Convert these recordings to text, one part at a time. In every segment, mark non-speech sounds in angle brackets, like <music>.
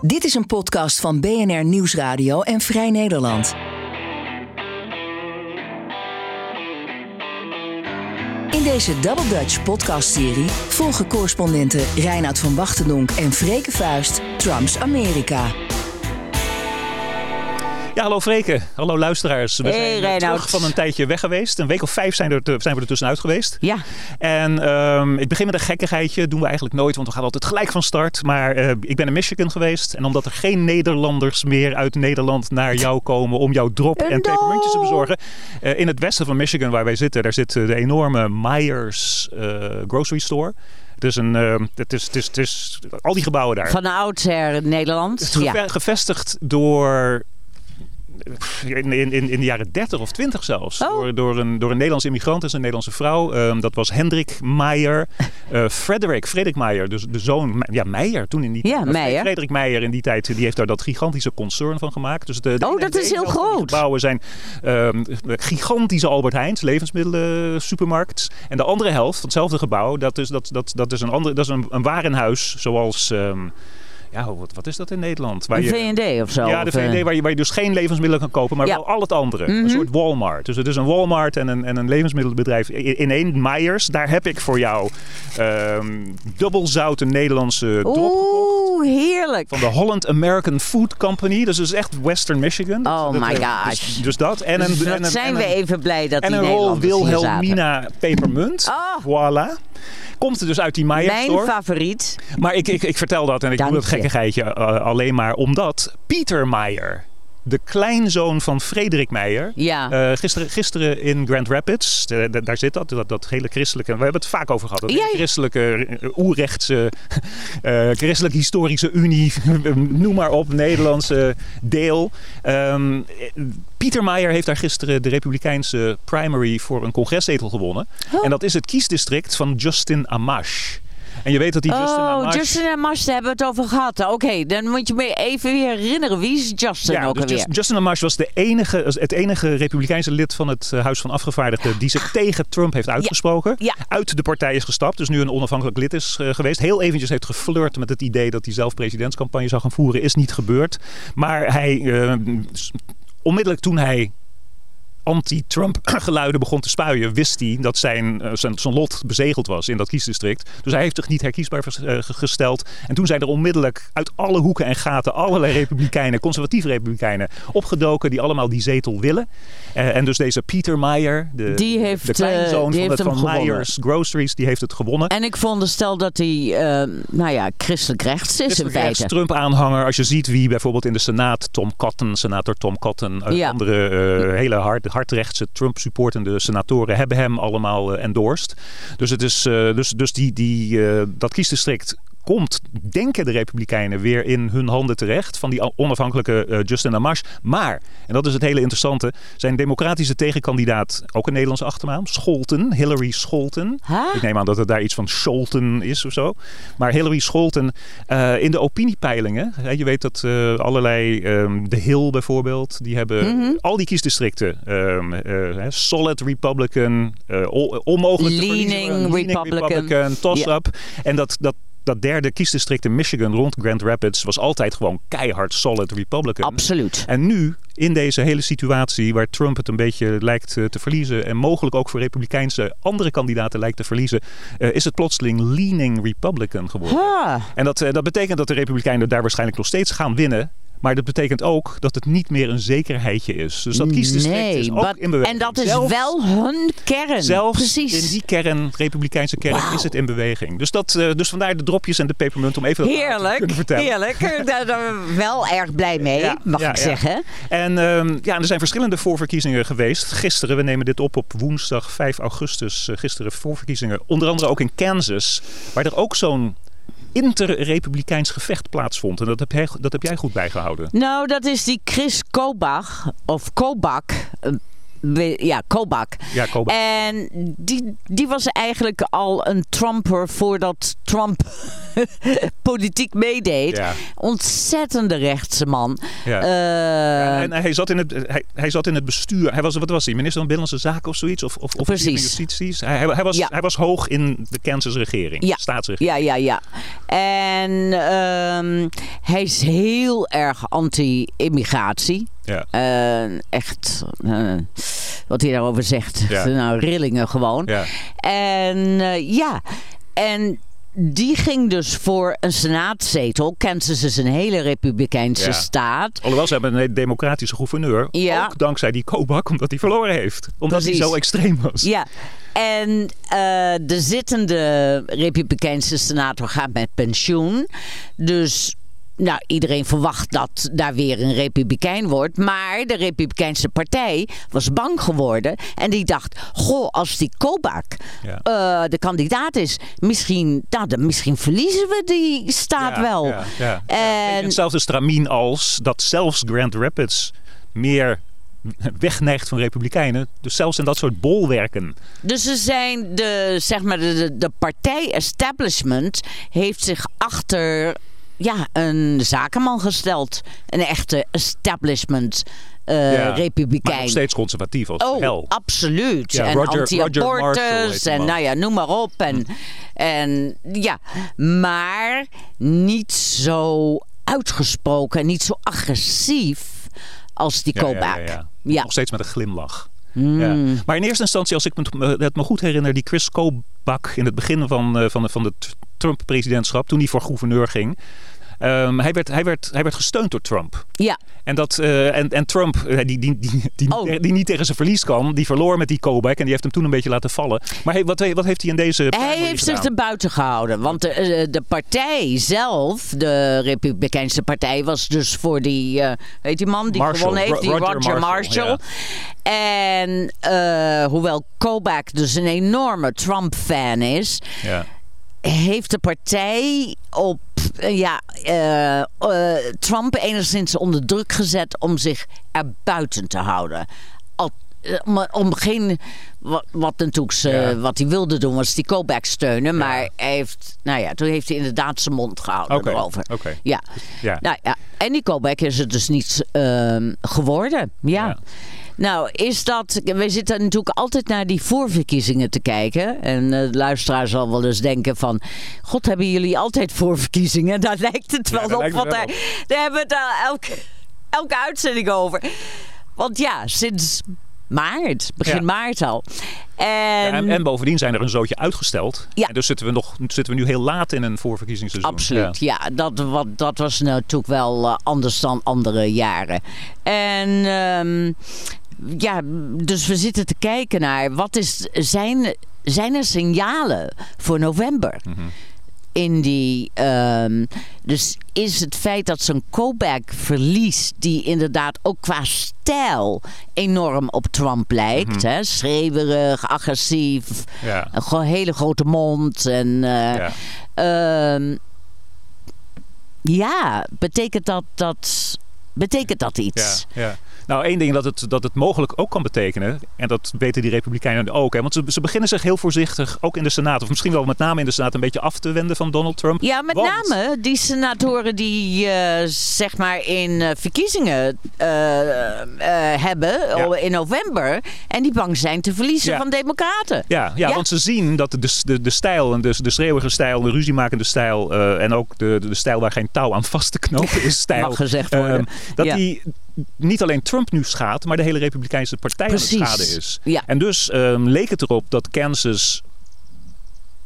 Dit is een podcast van BNR Nieuwsradio en Vrij Nederland. In deze Double Dutch podcastserie volgen correspondenten Reinoud van Wachtendonk en Freke Vuist Trumps Amerika. Ja, hallo Freke. Hallo luisteraars. We Hey, zijn eh, terug van een tijdje weg geweest. Een week of vijf zijn, er, zijn we er tussenuit geweest. Ja, En ehm, ik begin met een gekkigheidje. doen we eigenlijk nooit, want we gaan altijd gelijk van start. Maar eh, ik ben in Michigan geweest. En omdat er geen Nederlanders meer uit Nederland naar jou komen om jouw drop en No. pepermuntjes te bezorgen. eh, in het westen van Michigan, waar wij zitten, daar zit de enorme Myers grocery store. Het is een, eh, het is, het is, het is, al die gebouwen daar. van oudsher Nederland. Het is geve- Ja. gevestigd door. In, in, in de jaren 30 of 20 zelfs. Oh. Door, door, een, door een Nederlandse immigrant, is een Nederlandse vrouw. Ehm, dat was Hendrik Meijer. <laughs> Eh Frederik, Frederik Meijer, dus de zoon. Ja, Meijer toen in die Ja, tijd. Meijer. Frederik Meijer in die tijd, die heeft daar dat gigantische concern van gemaakt. Dus de, de Oh, dat de is heel groot. gebouwen zijn ehm, gigantische Albert Heijns, levensmiddelen supermarkt. En de andere helft van hetzelfde gebouw, dat is, dat, dat, dat is, een, andere, dat is een, een warenhuis zoals... ehm, ja, wat, wat is dat in Nederland? Waar Een je- V&D of zo. ja, de of, eh, VD waar je, waar je dus geen levensmiddelen kan kopen, maar Ja. wel al het andere. Mhm. Een soort Walmart. Dus het is een Walmart en een, en een levensmiddelenbedrijf in in één. Myers, daar heb ik voor jou ehm dubbelzoute Nederlandse gekocht. Oeh, heerlijk. Van de Holland American Food Company. Dus dat is echt Western Michigan. Oh Dat- my dat- gosh. Dus, dus dat. En een, Dus en wat een, zijn en we een- even blij dat en die een rol. Wilhelmina pepermunt. Oh, Voilà. Komt er dus uit die Myers mijn store. favoriet. Maar ik, ik, ik vertel dat en ik Dank doe dat je. gekkigheidje uh, alleen maar omdat Pieter Meijer, de kleinzoon van Frederik Meijer, Ja. eh, gisteren, gisteren in Grand Rapids, de- de- daar zit dat, dat, dat hele christelijke, we hebben het vaak over gehad, dat Ja, christelijke, uh, oerrechtse, <laughs> eh christelijke historische unie, <laughs> noem maar op, Nederlandse deel. Ehm, Pieter Meijer heeft daar gisteren de Republikeinse primary voor een congreszetel gewonnen. Oh. En dat is het kiesdistrict van Justin Amash. En je weet dat die Justin oh. Justin en Mars daar hebben we het over gehad. Oké, dan moet je me even weer herinneren. Wie is Justin Ja, ook dus alweer? Justin Amash was de enige, het enige republikeinse lid van het eh, Huis van Afgevaardigden die zich tegen Trump heeft uitgesproken. Ja. Uit de partij is gestapt, dus nu een onafhankelijk lid is eh, geweest. Heel eventjes heeft geflirt met het idee dat hij zelf presidentscampagne zou gaan voeren. Is niet gebeurd. Maar hij, eh, onmiddellijk toen hij anti-Trump <clears throat> geluiden begon te spuien, wist hij dat zijn, eh, zijn, zijn lot bezegeld was in dat kiesdistrict. Dus hij heeft zich niet herkiesbaar eh, ge- gesteld. En toen zijn er onmiddellijk uit alle hoeken en gaten allerlei republikeinen, conservatieve republikeinen, opgedoken die allemaal die zetel willen. Eh, en dus deze Peter Meyer, de, Die heeft, de kleinzoon die van, heeft het, van. Myers Groceries, die heeft het gewonnen. En ik veronderstel dat hij, nou ja, christelijk rechts is in Christelijk rechts, feite. Trump-aanhanger. Als je ziet wie bijvoorbeeld in de Senaat, Tom Cotton, senator Tom Cotton, Ja. andere hele hard, hardrechtse Trump-supportende senatoren hebben hem allemaal eh, endorsed. Dus, het is, eh, dus, dus die, die, eh, dat kiesdistrict komt, denken de Republikeinen, weer in hun handen terecht van die onafhankelijke eh, Justin Amash. Maar, en dat is het hele interessante, zijn democratische tegenkandidaat, ook een Nederlandse achternaam, Scholten, Hillary Scholten. Huh? Ik neem aan dat het daar iets van Scholten is of zo. Maar Hillary Scholten eh, in de opiniepeilingen. Hè, je weet dat eh, allerlei, ehm, de Hill bijvoorbeeld, die hebben Mhm. al die kiesdistricten. ehm, eh, solid Republican, on- onmogelijk te Leaning verliezen, Republican. toss-up. En dat, dat, dat derde kiesdistrict in Michigan rond Grand Rapids was altijd gewoon keihard solid Republican. Absoluut. En nu, in deze hele situatie waar Trump het een beetje lijkt eh, te verliezen en mogelijk ook voor republikeinse andere kandidaten lijkt te verliezen, eh, is het plotseling leaning Republican geworden. En dat, eh, dat betekent dat de Republikeinen daar waarschijnlijk nog steeds gaan winnen. Maar dat betekent ook dat het niet meer een zekerheidje is. Dus dat kiesdistrict nee, is ook in beweging. En dat is Zelfs- wel hun kern. Zelfs Precies. in die kern, republikeinse kern, is het in beweging. Dus, dat, eh, dus vandaar de dropjes en de pepermunt om even dat te Heerlijk, kunnen vertellen. heerlijk. Daar zijn we wel erg blij mee, Ja, mag ja, ik ja. zeggen. En ehm, ja, er zijn verschillende voorverkiezingen geweest. Gisteren, we nemen dit op op woensdag 5 augustus. eh, gisteren voorverkiezingen. Onder andere ook in Kansas, waar er ook zo'n inter-republikeins gevecht plaatsvond. En dat heb, jij, dat heb jij goed bijgehouden. Nou, dat is die Chris Kobach, of Kobak. Ja, Kobach. Ja, Kobach. En die, die was eigenlijk al een Trumper voordat Trump <laughs> politiek meedeed. Ja. Ontzettende rechtse man. Ja. Eh, en hij zat, in het, hij, hij zat in het bestuur. Hij was, wat was hij? Minister van Binnenlandse Zaken of zoiets? Of, of, of Precies. Justitie? Hij, hij, hij was, Ja. hij was hoog in de Kansas-regering. Ja. Staatsregering. Ja, ja, ja. En ehm, hij is heel erg anti-immigratie. Ja. Echt, eh, wat hij daarover zegt. Ja. <laughs> Nou, rillingen gewoon. Ja. En eh, ja, en die ging dus voor een senaatzetel. Kansas is een hele republikeinse Ja. staat. Alhoewel, ze hebben een democratische gouverneur. Ja. Ook dankzij die Kobach, omdat hij verloren heeft. Omdat Precies. hij zo extreem was. Ja, en eh, de zittende republikeinse senator gaat met pensioen. Dus nou, iedereen verwacht dat daar weer een republikein wordt. Maar de republikeinse partij was bang geworden. En die dacht, goh, als die Kobach Ja. eh, de kandidaat is... Misschien, nou, dan, misschien verliezen we die staat Ja, wel. Ja. En, Hetzelfde stramien als dat zelfs Grand Rapids meer wegneigt van republikeinen. Dus zelfs in dat soort bolwerken. Dus ze zijn de, zeg maar, de, de, de partij-establishment heeft zich achter ja, een zakenman gesteld. Een echte establishment eh, Ja, Maar republikein. nog steeds conservatief als Oh, hel. absoluut. Ja, en anti-abortus en nou ja, noem maar op. En, en ja, maar niet zo uitgesproken en niet zo agressief als die Ja, Kobach. ja, ja. Ja. Nog steeds met een glimlach. Mm. Ja. Maar in eerste instantie, als ik me, het me goed herinner, die Chris Kobach in het begin van, eh, van, de, van het Trump-presidentschap, toen hij voor gouverneur ging. Ehm, hij, werd, hij, werd, hij werd gesteund door Trump. Ja, En, dat, eh, en, en Trump, eh, die, die, die, die, Oh. die niet tegen zijn verlies kwam, die verloor met die Kobach en die heeft hem toen een beetje laten vallen. Maar hey, wat, wat heeft hij in deze Hij heeft zich er buiten gehouden. Want de, eh, de partij zelf, de Republikeinse partij, was dus voor die, eh weet die man die Marshall, gewonnen heeft, die Ro- Roger, Roger Marshall. Marshall, En hoewel Kobach dus een enorme Trump-fan is, Ja. heeft de partij op eh, ja, eh, eh, Trump enigszins onder druk gezet om zich er buiten te houden. Eh, om, om geen. Wat, wat natuurlijk ze- Ja. wat hij wilde doen, was die Kobach steunen. Maar hij heeft, nou ja, toen heeft hij inderdaad zijn mond gehouden erover. Ja. Ja. Nou ja, en die Kobach is het dus niet ehm, geworden. Ja. Nou, is dat. We zitten natuurlijk altijd naar die voorverkiezingen te kijken. En eh, de luisteraar zal wel eens denken: van... God, hebben jullie altijd voorverkiezingen? <laughs> Daar lijkt het wel op. het Want daar, daar hebben we het al elke, elke uitzending over. Want ja, sinds maart, begin Ja. maart al. En, Ja, en, en bovendien zijn er een zootje uitgesteld. Ja. En dus zitten we, nog, zitten we nu heel laat in een voorverkiezingsseizoen. Absoluut, ja. dat, wat, dat was natuurlijk wel eh, anders dan andere jaren. En ehm, ja, dus we zitten te kijken naar wat is, zijn, zijn er signalen voor november? In die, ehm, dus is het feit dat zo'n Kobach verliest, die inderdaad ook qua stijl enorm op Trump lijkt, hè? schreeuwerig, agressief, Ja. een hele grote mond en eh, Ja. Ehm, ja, betekent dat, dat, betekent dat iets? Ja, ja. Nou, één ding dat het, dat het mogelijk ook kan betekenen, en dat weten die Republikeinen ook, hè, want ze, ze beginnen zich heel voorzichtig, ook in de Senaat, of misschien wel met name in de Senaat, een beetje af te wenden van Donald Trump. Ja, met Want- name die senatoren die eh, zeg maar in eh, verkiezingen eh, hebben Ja. in november en die bang zijn te verliezen Ja. van democraten. Ja, ja, Ja. want ze zien dat de, de, de stijl, en de, de schreeuwige stijl, de ruziemakende stijl en ook de, de stijl waar geen touw aan vast te knopen is, <laughs> stijl. Mag gezegd worden. ehm, dat Ja. die niet alleen Trump nu schaadt, maar de hele Republikeinse partij aan het schaden is. Ja. En dus ehm, leek het erop dat Kansas,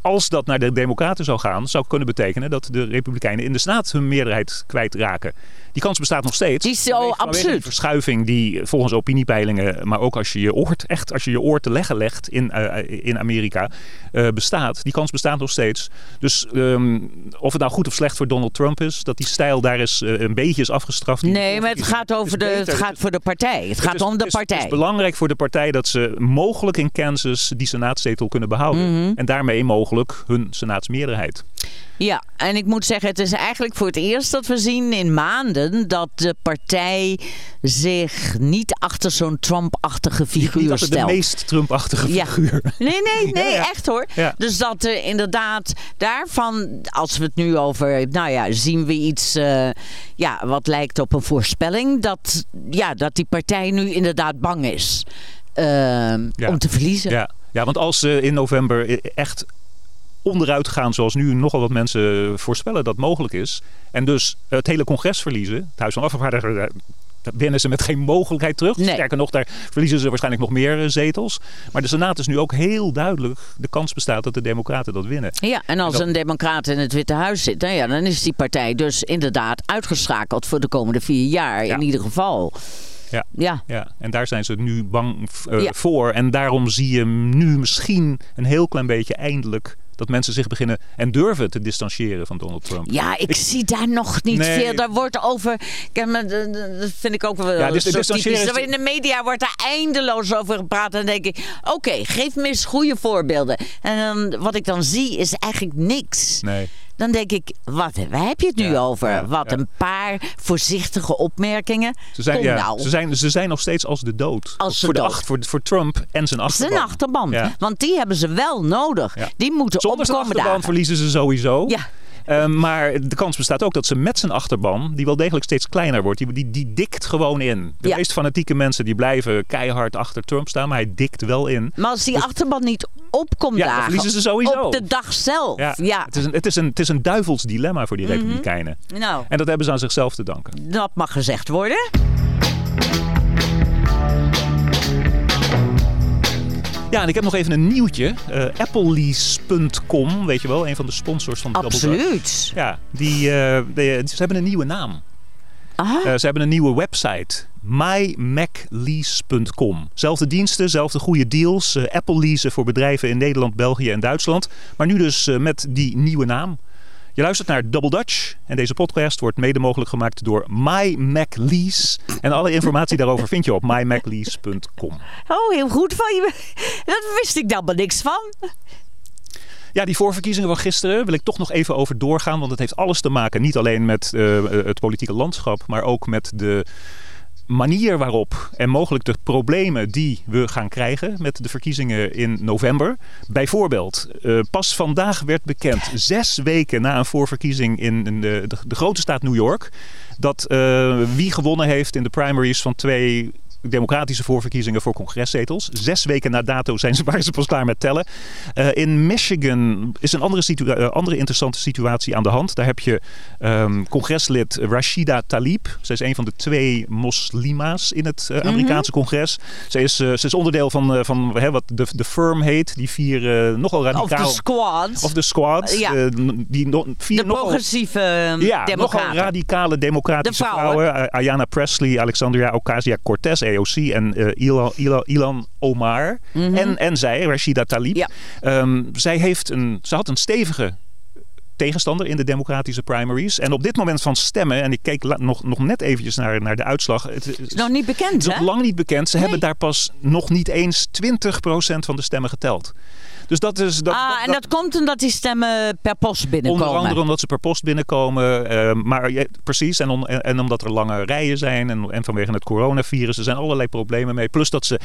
als dat naar de Democraten zou gaan, zou kunnen betekenen dat de Republikeinen in de Senaat hun meerderheid kwijtraken. Die kans bestaat nog steeds. Die zo Vanwege- absoluut. Die verschuiving die volgens opiniepeilingen, maar ook als je je oort echt als je je oor te leggen legt in, eh, in Amerika, eh, bestaat. Die kans bestaat nog steeds. Dus ehm, of het nou goed of slecht voor Donald Trump is, dat die stijl daar is eh, een beetje is afgestraft. Nee, maar het gaat, over de, beter. het gaat voor de partij. Het gaat is- om de partij. Het is belangrijk voor de partij dat ze mogelijk in Kansas die senaatzetel kunnen behouden. Mhm. En daarmee mogelijk mogelijk hun senaatsmeerderheid. Ja, en ik moet zeggen, het is eigenlijk voor het eerst dat we zien in maanden dat de partij zich niet achter zo'n Trump-achtige figuur stelt. de meest Trump-achtige Ja. figuur. Nee, nee, nee, <laughs> Ja, ja. echt hoor. Dus dat er inderdaad daarvan, als we het nu over, nou ja, zien we iets eh, ja, wat lijkt op een voorspelling, dat, ja, dat die partij nu inderdaad bang is ehm, om te verliezen. Ja, ja want als ze in november echt onderuit gaan zoals nu nogal wat mensen voorspellen dat mogelijk is. En dus het hele congres verliezen. Het Huis van Afgevaardigden eh, daar winnen ze met geen mogelijkheid terug. Nee. Sterker nog, daar verliezen ze waarschijnlijk nog meer eh, zetels. Maar de Senaat is nu ook heel duidelijk. De kans bestaat dat de Democraten dat winnen. Ja, en als En dat- een democraat in het Witte Huis zit, nou ja, dan is die partij dus inderdaad uitgeschakeld voor de komende vier jaar. Ja. In ieder geval. Ja. Ja. Ja, en daar zijn ze nu bang eh, Ja. voor. En daarom zie je nu misschien een heel klein beetje eindelijk dat mensen zich beginnen en durven te distancieren van Donald Trump. Ja, ik, zie daar nog niet Nee. veel. Daar wordt over. De- de- Dat vind ik ook wel Ja, dus distancieren In de media wordt daar eindeloos over gepraat. En dan denk ik: oké, geef me eens goede voorbeelden. En wat ik dan zie is eigenlijk niks. Nee. Dan denk ik: wat, waar heb je het nu Ja, over? ja, wat ja. een paar voorzichtige opmerkingen. Ze zijn, Kom nou. ze, zijn, ze zijn nog steeds als de dood. Als de voor, dood. De acht, voor, voor Trump en zijn achterban. Zijn achterban. Want die hebben ze wel nodig. Die moeten Zonder opkomen achterban dagen. verliezen ze sowieso. Ja. Eh, maar de kans bestaat ook dat ze met zijn achterban, die wel degelijk steeds kleiner wordt, die, die, die dikt gewoon in. De Ja. meest fanatieke mensen die blijven keihard achter Trump staan, maar hij dikt wel in. Maar als die achterban niet opkomt Ja, dan verliezen ze sowieso. op de dag zelf. Ja, Ja, Het, is een, het, is een, het is een duivels dilemma voor die Mhm. Republikeinen. nou, En dat hebben ze aan zichzelf te danken. dat mag gezegd worden. Ja, en ik heb nog even een nieuwtje. Eh Applelease.com, weet je wel, een van de sponsors van Double Dutch. Absoluut. Ja, die, eh, de- ze hebben een nieuwe naam. Eh, ze hebben een nieuwe website. mymaclease.com. Zelfde diensten, zelfde goede deals. eh, Apple leasen voor bedrijven in Nederland, België en Duitsland. Maar nu dus met die nieuwe naam. Je luistert naar Double Dutch. En deze podcast wordt mede mogelijk gemaakt door MyMacLease. En alle informatie daarover vind je op mymaclease.com. Oh, heel goed van je. Daar wist ik dan maar niks van. Ja, die voorverkiezingen van gisteren wil ik toch nog even over doorgaan. Want het heeft alles te maken, niet alleen met eh, het politieke landschap, maar ook met de manier waarop en mogelijk de problemen die we gaan krijgen met de verkiezingen in november. Bijvoorbeeld, eh, pas vandaag werd bekend, zes weken na een voorverkiezing in, in de, de, grote staat New York, dat eh, wie gewonnen heeft in de primaries van twee democratische voorverkiezingen voor congreszetels. Zes weken na dato zijn ze, <laughs> waren ze pas klaar met tellen. Eh, in Michigan is een andere, situa- eh, andere interessante situatie aan de hand. Daar heb je ehm, congreslid Rashida Tlaib. Zij is een van de twee moslima's in het Mhm. eh, Amerikaanse congres. Zij is, eh, ze is onderdeel van, van hè, wat de, de firm heet. Die vier nogal Of radicaal... de squad. Of de squad. Ja. eh, die no- vier de nogal- progressieve ja, nogal radicale democratische De vrouwen. vrouwen. Uh, Ayanna Presley, Alexandria Ocasio-Cortez, AOC en eh, Ilan, Ilan, Ilan Omar. en, en zij, Rashida. Ja. Ehm, zij heeft een, ze had een stevige tegenstander in de democratische primaries. En op dit moment van stemmen, en ik keek nog, nog net eventjes naar, naar de uitslag. Het is, Is nog niet het bekend, is nog hè? lang niet bekend. Ze Nee. hebben daar pas nog niet eens 20% van de stemmen geteld. Dus dat is... Dat, ah, en dat komt omdat die stemmen per post binnenkomen. Onder andere omdat ze per post binnenkomen. eh, maar ja, precies, en, en, en omdat er lange rijen zijn. En, en vanwege het coronavirus. Er zijn allerlei problemen mee. Plus dat ze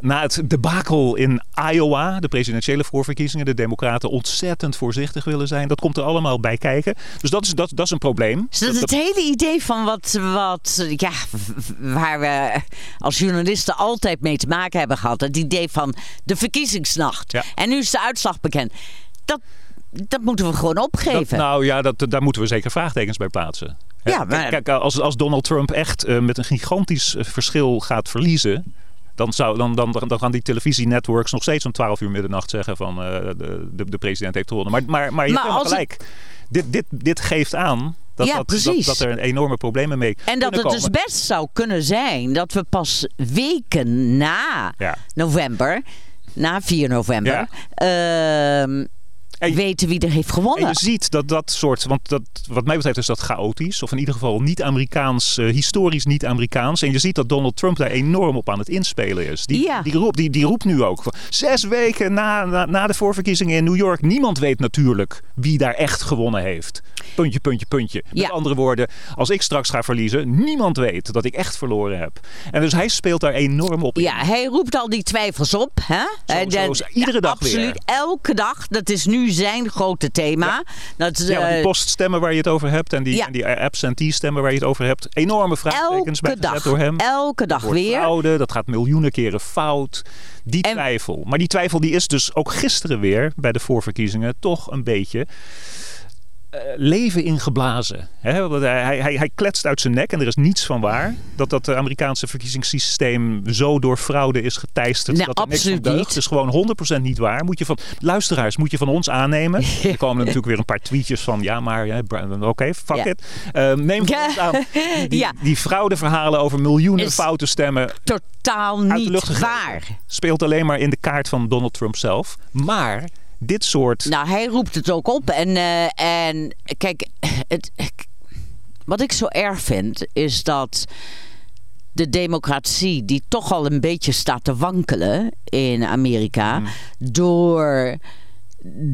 na het debakel in Iowa, de presidentiële voorverkiezingen, de Democraten ontzettend voorzichtig willen zijn. Dat komt er allemaal bij kijken. Dus dat is, dat, dat is een probleem. Is dat Dat- het hele idee van wat, wat ja, waar we als journalisten altijd mee te maken hebben gehad. Het idee van de verkiezingsnacht. Ja. En nu is de uitslag bekend. Dat, dat moeten we gewoon dat- opgeven. nou ja, dat, daar moeten we zeker vraagtekens bij plaatsen. Ja, maar- Kijk, als, als Donald Trump echt eh, met een gigantisch eh, verschil gaat verliezen. Dan, zou, dan, dan, dan gaan die televisienetworks nog steeds om 12 uur middernacht zeggen van eh, de, de, de president heeft gewonnen. Maar, maar, maar je hebt helemaal gelijk. Dit, dit, dit geeft aan dat, Ja, dat, dat, precies. dat er enorme problemen mee en dat het dus best zou kunnen zijn dat we pas weken na Ja. november, na 4 november, ehm, En je- weten wie er heeft En gewonnen. je ziet dat dat soort, want dat, wat mij betreft is dat chaotisch, of in ieder geval niet-Amerikaans, eh, historisch niet-Amerikaans. En je ziet dat Donald Trump daar enorm op aan het inspelen is. Die, Ja. die, roept, die, die roept nu ook, zes weken na, na, na de voorverkiezingen in New York, niemand weet natuurlijk wie daar echt gewonnen heeft. Puntje, puntje, puntje. Met Ja. andere woorden, als ik straks ga verliezen, niemand weet dat ik echt verloren heb. En dus hij speelt daar enorm op in. Ja, hij roept al die twijfels op. Hè? En zo is iedere dag absoluut, weer. elke dag. Dat is nu zijn grote thema. Dat, Ja, want die eh, poststemmen waar je het over hebt en die, Ja. en die absentee-stemmen waar je het over hebt. Enorme vraagtekens bijgezet dag, door hem. elke dag weer. fraude, dat gaat miljoenen keren fout. Die En- twijfel. Maar die twijfel die is dus ook gisteren weer bij de voorverkiezingen toch een beetje eh, leven ingeblazen. Hij, hij, hij kletst uit zijn nek en er is niets van waar. Dat dat Amerikaanse verkiezingssysteem zo door fraude is geteisterd. Nee, dat er niks van absoluut deugt. Het is gewoon 100% niet waar. Moet je van, luisteraars, moet je van ons aannemen. <laughs> Er komen natuurlijk weer een paar tweetjes van... ja, maar ja, oké, fuck Ja. it. Eh, neem van ons aan. <laughs> Die, Ja. die fraudeverhalen over miljoenen Is- foute stemmen... Totaal niet waar. speelt alleen maar in de kaart van Donald Trump zelf. Maar dit soort... Nou, hij roept het ook op. En, eh, en kijk, <laughs> het, wat ik zo erg vind, is dat de democratie, die toch al een beetje staat te wankelen in Amerika, door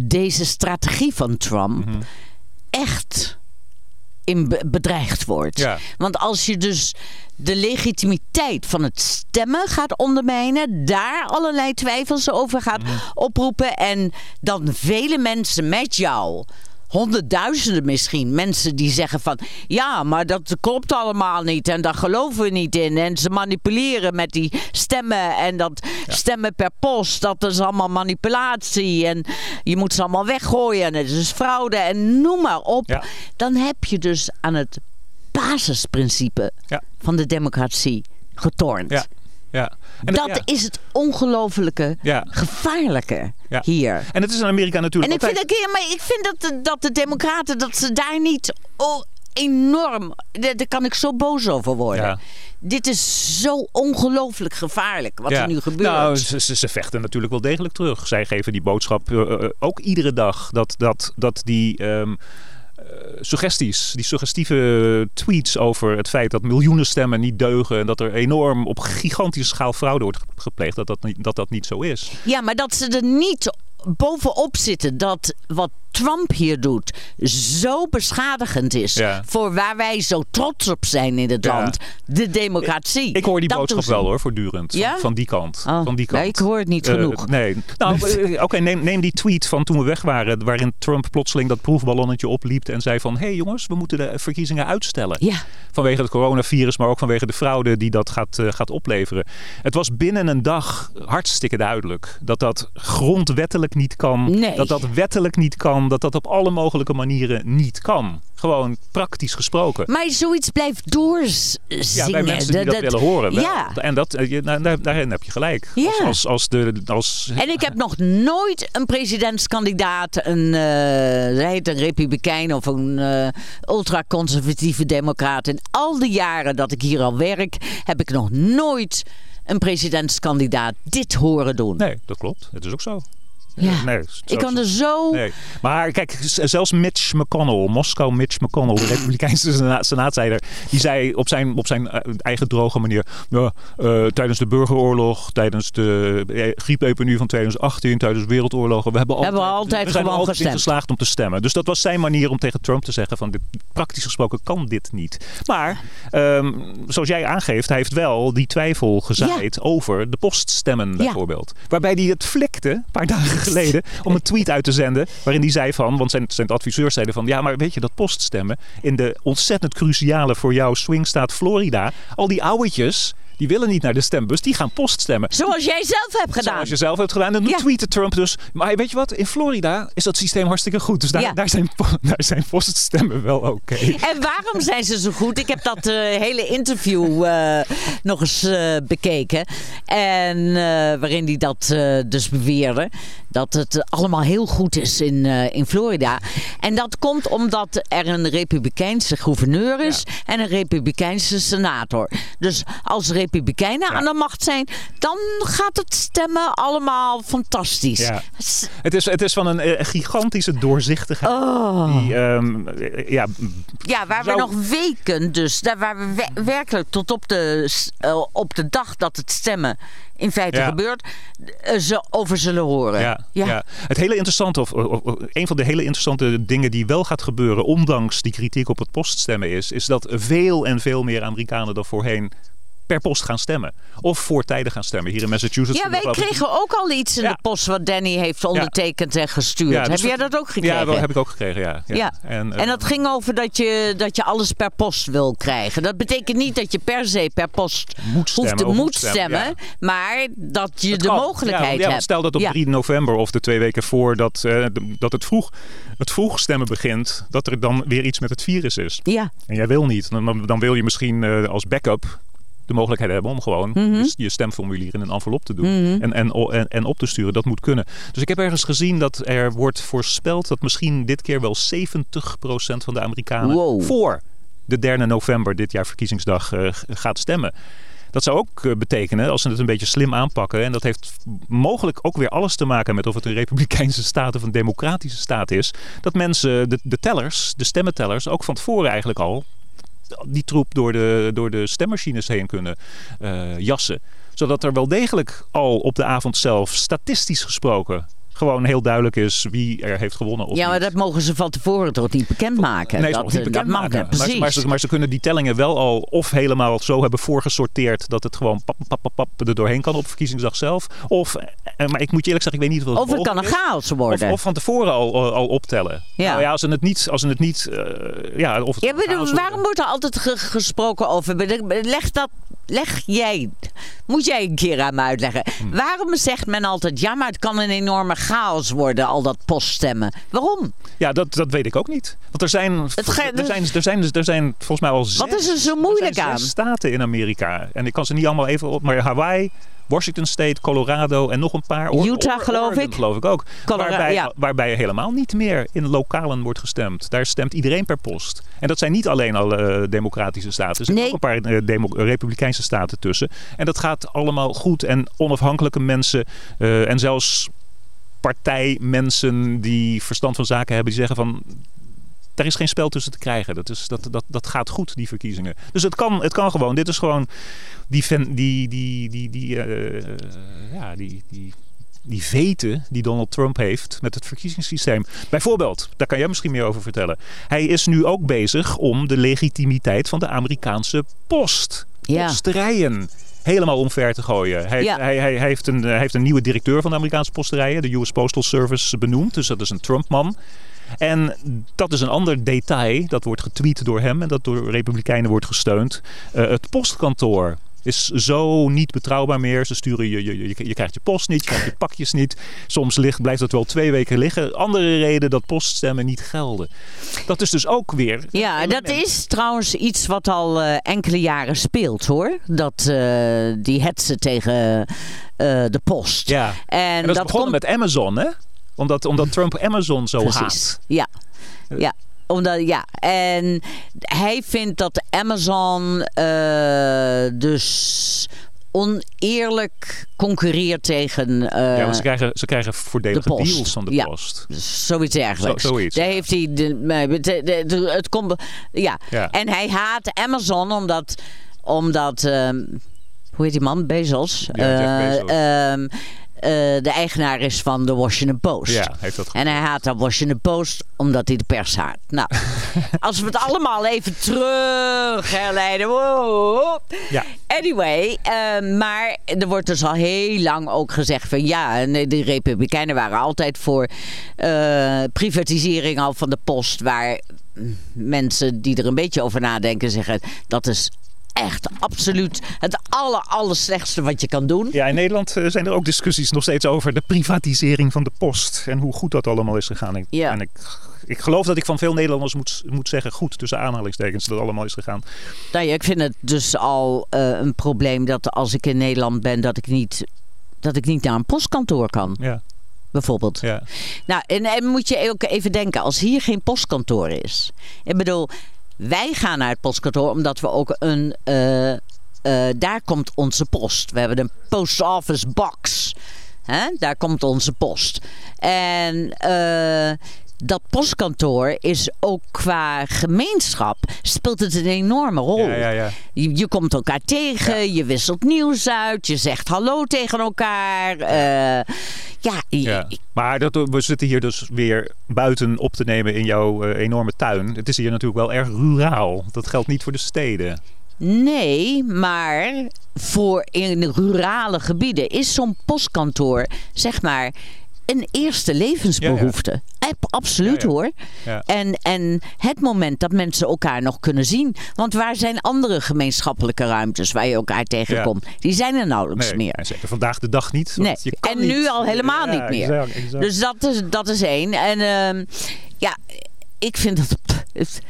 deze strategie van Trump, echt in be- bedreigd wordt. Ja. Want als je dus de legitimiteit van het stemmen gaat ondermijnen, daar allerlei twijfels over gaat Mhm. oproepen en dan vele mensen met jou. Honderdduizenden misschien mensen die zeggen van ja, maar dat klopt allemaal niet en daar geloven we niet in. En ze manipuleren met die stemmen en dat stemmen per post, dat is allemaal manipulatie en je moet ze allemaal weggooien en het is fraude en noem maar op. Ja. Dan heb je dus aan het basisprincipe Ja. van de democratie getornd. Ja. En Dat ja. is het ongelofelijke Ja. gevaarlijke Ja. hier. En het is in Amerika En natuurlijk ik vind, dat, maar ik vind dat, de, dat de democraten, dat ze daar niet oh, enorm... Daar, daar kan ik zo boos over worden. Dit is zo ongelooflijk gevaarlijk wat er nu gebeurt. Nou, ze, ze, ze vechten natuurlijk wel degelijk terug. Zij geven die boodschap eh, eh, ook iedere dag. Dat, dat, dat die ehm, eh, suggesties, die suggestieve tweets over het feit dat miljoenen stemmen niet deugen. En dat er enorm op gigantische schaal fraude wordt gepleegd. Dat dat, niet- dat, dat niet zo is. Ja, maar dat ze er niet bovenop zitten dat wat Trump hier doet zo beschadigend is Ja. voor waar wij zo trots op zijn in het Ja. land, de democratie. Ik hoor die Dat boodschap wel hoor, voortdurend. Van, Ja? van die kant. Oh, van die kant. ik hoor het niet Eh, genoeg. nee. Nou, <laughs> eh, oké, neem, neem die tweet van toen we weg waren, waarin Trump plotseling dat proefballonnetje opliep en zei van, hé hey jongens, we moeten de verkiezingen uitstellen. Ja. Vanwege het coronavirus, maar ook vanwege de fraude die dat gaat, eh, gaat opleveren. Het was binnen een dag hartstikke duidelijk dat dat grondwettelijk niet kan. Nee. Dat dat wettelijk niet kan. Dat dat op alle mogelijke manieren niet kan. Gewoon praktisch gesproken. Maar zoiets blijft doorzingen. Ja, bij mensen die dat, willen horen. Wel. Ja. En dat, eh, daar, daarin heb je gelijk. Ja. Als, als, als de, als, En ik heb nog nooit een presidentskandidaat, een, zij het een republikein of een eh ultraconservatieve democraat. In al die jaren dat ik hier al werk, heb ik nog nooit een presidentskandidaat dit horen doen. Nee, dat klopt. Het is ook zo. Ja. Eh, Nee, ik kan er zo... Nee. Maar kijk, zelfs Mitch McConnell, Moskou Mitch McConnell, de Republikeinse <laughs> sena- senaatleider, die zei op zijn, op zijn eh, eigen droge manier: eh, tijdens de burgeroorlog, tijdens de griepepidemie van 2018, tijdens de wereldoorlogen, we hebben altijd, Hebben we altijd we zijn gewoon altijd geslaagd om te stemmen. Dus dat was zijn manier om tegen Trump te zeggen: van dit, praktisch gesproken kan dit niet. Maar ehm, zoals jij aangeeft, hij heeft wel die twijfel gezaaid over de poststemmen bijvoorbeeld. Waarbij hij het flikte, een paar dagen geleden, om een tweet uit te zenden. Waarin hij zei van, want zijn, zijn adviseurs zeiden van... ja, maar weet je, dat poststemmen in de ontzettend cruciale voor jou swingstaat Florida... al die ouwetjes, die willen niet naar de stembus, die gaan poststemmen. Zoals jij zelf hebt gedaan. Zoals je zelf hebt gedaan. En dan Ja. tweette Trump dus. Maar weet je wat? In Florida is dat systeem hartstikke goed. Dus daar, Ja. daar, zijn, <laughs> daar zijn poststemmen wel oké. En waarom zijn ze zo goed? Ik heb dat eh, hele interview eh, nog eens eh, bekeken. En waarin hij dat dus beweerde. Dat het allemaal heel goed is in, in Florida. En dat komt omdat er een republikeinse gouverneur is. En een republikeinse senator. Dus als Republikeinen Ja. aan de macht zijn, dan gaat het stemmen allemaal fantastisch. Ja. Het is, het is van een eh, gigantische doorzichtigheid. Oh. Die, ehm, eh, ja, Ja, waar Zou- we nog weken dus, daar waar we we- werkelijk tot op de, eh, op de dag dat het stemmen in feite Ja. gebeurt, ze over zullen horen. Ja, ja. Het hele interessante, of, of- of- een van de hele interessante dingen die wel gaat gebeuren, ondanks die kritiek op het poststemmen, is, is dat veel en veel meer Amerikanen dan voorheen per post gaan stemmen. Of voortijdig gaan stemmen. Hier in Massachusetts. Ja, wij kregen ook al iets in Ja. de post wat Danny heeft ondertekend en gestuurd. Ja, Heb dus jij dat- ook gekregen? Ja, dat heb ik ook gekregen, ja. ja. En, En eh, dat ging over dat je, dat je alles per post wil krijgen. Dat betekent niet dat je per se per post Moet stemmen hoeft te of moet moet stemmen, stemmen. Maar dat je de kan. mogelijkheid hebt. Stel dat op Ja. 3 november of de twee weken voor dat, eh, dat het, vroeg, het vroeg stemmen begint, dat er dan weer iets met het virus is. Ja, En jij wil niet. Dan, dan wil je misschien eh, als backup de mogelijkheid hebben om gewoon Mhm. je, je stemformulier in een envelop te doen en, en, en, en op te sturen. Dat moet kunnen. Dus ik heb ergens gezien dat er wordt voorspeld dat misschien dit keer wel 70% van de Amerikanen Wow. voor de 3 november, dit jaar verkiezingsdag, eh, gaat stemmen. Dat zou ook eh, betekenen, als ze het een beetje slim aanpakken, en dat heeft mogelijk ook weer alles te maken met of het een republikeinse staat of een democratische staat is, dat mensen, de, de tellers, de stemmentellers, ook van tevoren eigenlijk al die troep door de, door de stemmachines heen kunnen eh, jassen. Zodat er wel degelijk al op de avond zelf, statistisch gesproken, gewoon heel duidelijk is wie er heeft gewonnen. Of ja maar niet. dat mogen ze van tevoren toch niet bekendmaken? Nee, dat, niet eh, dat mag bekendmaken. niet, Maar, precies. maar, ze, maar ze kunnen die tellingen wel al of helemaal zo hebben voorgesorteerd dat het gewoon pap, pap, pap, pap er doorheen kan op verkiezingsdag zelf. Of, eh, maar ik moet je eerlijk zeggen, ik weet niet of of het kan een chaos worden. Of, of van tevoren al, optellen. Ja. Nou ja, als ze het niet, als ze het niet, eh, ja, of het Ja, waarom worden. wordt er altijd ge- gesproken over? Leg dat, leg jij, moet jij een keer aan me uitleggen. Hm. Waarom zegt men altijd, ja, maar het kan een enorme chaos worden, al dat poststemmen? Waarom? Ja, dat, dat weet ik ook niet. Want er zijn, er zijn, er zijn, er zijn volgens mij al zes, Wat is er zo moeilijk zijn aan? staten in Amerika. En ik kan ze niet allemaal even op, maar Hawaii, Washington State, Colorado en nog een paar. Or- Utah, geloof Oregon, ik. geloof ik ook. Waarbij, ja. waarbij helemaal niet meer in lokalen wordt gestemd. Daar stemt iedereen per post. En dat zijn niet alleen al eh, democratische staten. Er zitten Nee. ook een paar eh, republikeinse staten tussen. En dat gaat allemaal goed. En onafhankelijke mensen eh, en zelfs partijmensen die verstand van zaken hebben, die zeggen van daar is geen spel tussen te krijgen. Dat, is, dat, dat, dat gaat goed, die verkiezingen. Dus het kan, het kan gewoon. Dit is gewoon die, die, die, die, die, eh, ja, die, die, die veten die Donald Trump heeft met het verkiezingssysteem. Bijvoorbeeld, daar kan jij misschien meer over vertellen. Hij is nu ook bezig om de legitimiteit van de Amerikaanse post, Ja. posterijen, helemaal omver te gooien. Hij, Ja. hij, hij, hij heeft een, hij heeft een nieuwe directeur van de Amerikaanse posterijen, de US Postal Service, benoemd. Dus dat is een Trump-man. En dat is een ander detail. Dat wordt getweet door hem en dat door Republikeinen wordt gesteund. Eh, het postkantoor is zo niet betrouwbaar meer. Ze sturen je, je, je, je krijgt je post niet, je krijgt je pakjes niet. Soms ligt, blijft dat wel twee weken liggen. Andere reden dat poststemmen niet gelden. Dat is dus ook weer. Ja, dat is trouwens iets wat al eh, enkele jaren speelt hoor. Dat eh, die hetsen tegen eh, de post. Ja. En, En dat dat begonnen komt met Amazon, hè? Omdat, omdat Trump Amazon zo precies. haat. Ja. Ja. Omdat, ja, en hij vindt dat Amazon eh, dus oneerlijk concurreert tegen eh, ja, maar ze krijgen, ze krijgen voordelige de deals van de Ja. post. zoiets dergelijks. Zo- zoiets, Daar ja. heeft hij de, de- de- de- het komt, ja. Ja. En hij haat Amazon omdat, omdat ehm, hoe heet die man? Bezos. Ja, Eh, Bezos. ehm, eh, de eigenaar is van de Washington Post. Ja, heeft dat En hij haat de Washington Post omdat hij de pers haat. Nou, <laughs> als we het allemaal even terug herleiden. Wow. Ja. Anyway, eh, maar er wordt dus al heel lang ook gezegd van ja, de Republikeinen waren altijd voor eh, privatisering al van de post. Waar mensen die er een beetje over nadenken zeggen dat is echt absoluut het aller, aller slechtste wat je kan doen. Ja, in Nederland eh, zijn er ook discussies nog steeds over de privatisering van de post. En hoe goed dat allemaal is gegaan. Ik, Ja. En ik, ik geloof dat ik van veel Nederlanders moet, moet zeggen, goed tussen aanhalingstekens, dat allemaal is gegaan. Nou ja, ik vind het dus al eh, een probleem dat als ik in Nederland ben, dat ik niet, dat ik niet naar een postkantoor kan, Ja, bijvoorbeeld. ja. Nou, en, en moet je ook even denken, als hier geen postkantoor is. Ik bedoel, wij gaan naar het postkantoor omdat we ook een, eh, eh, daar komt onze post. We hebben een post office box. Hè? Daar komt onze post. En eh, dat postkantoor is ook qua gemeenschap speelt het een enorme rol. Ja, ja, ja. Je, je komt elkaar tegen, je wisselt nieuws uit, je zegt hallo tegen elkaar. eh, ja, Ja. Maar dat, we zitten hier dus weer buiten op te nemen in jouw eh, enorme tuin. Het is hier natuurlijk wel erg ruraal. Dat geldt niet voor de steden. Nee, maar voor in rurale gebieden is zo'n postkantoor, zeg maar, een eerste levensbehoefte. Ab- Absoluut Ja, hoor. En, en het moment dat mensen elkaar nog kunnen zien. Want waar zijn andere gemeenschappelijke ruimtes waar je elkaar tegenkomt? Die zijn er nauwelijks Nee, meer. zeker vandaag de dag niet. Nee, je kan en nu al helemaal niet meer. exact, exact. Dus dat is, dat is één. En ehm, ja, ik vind dat,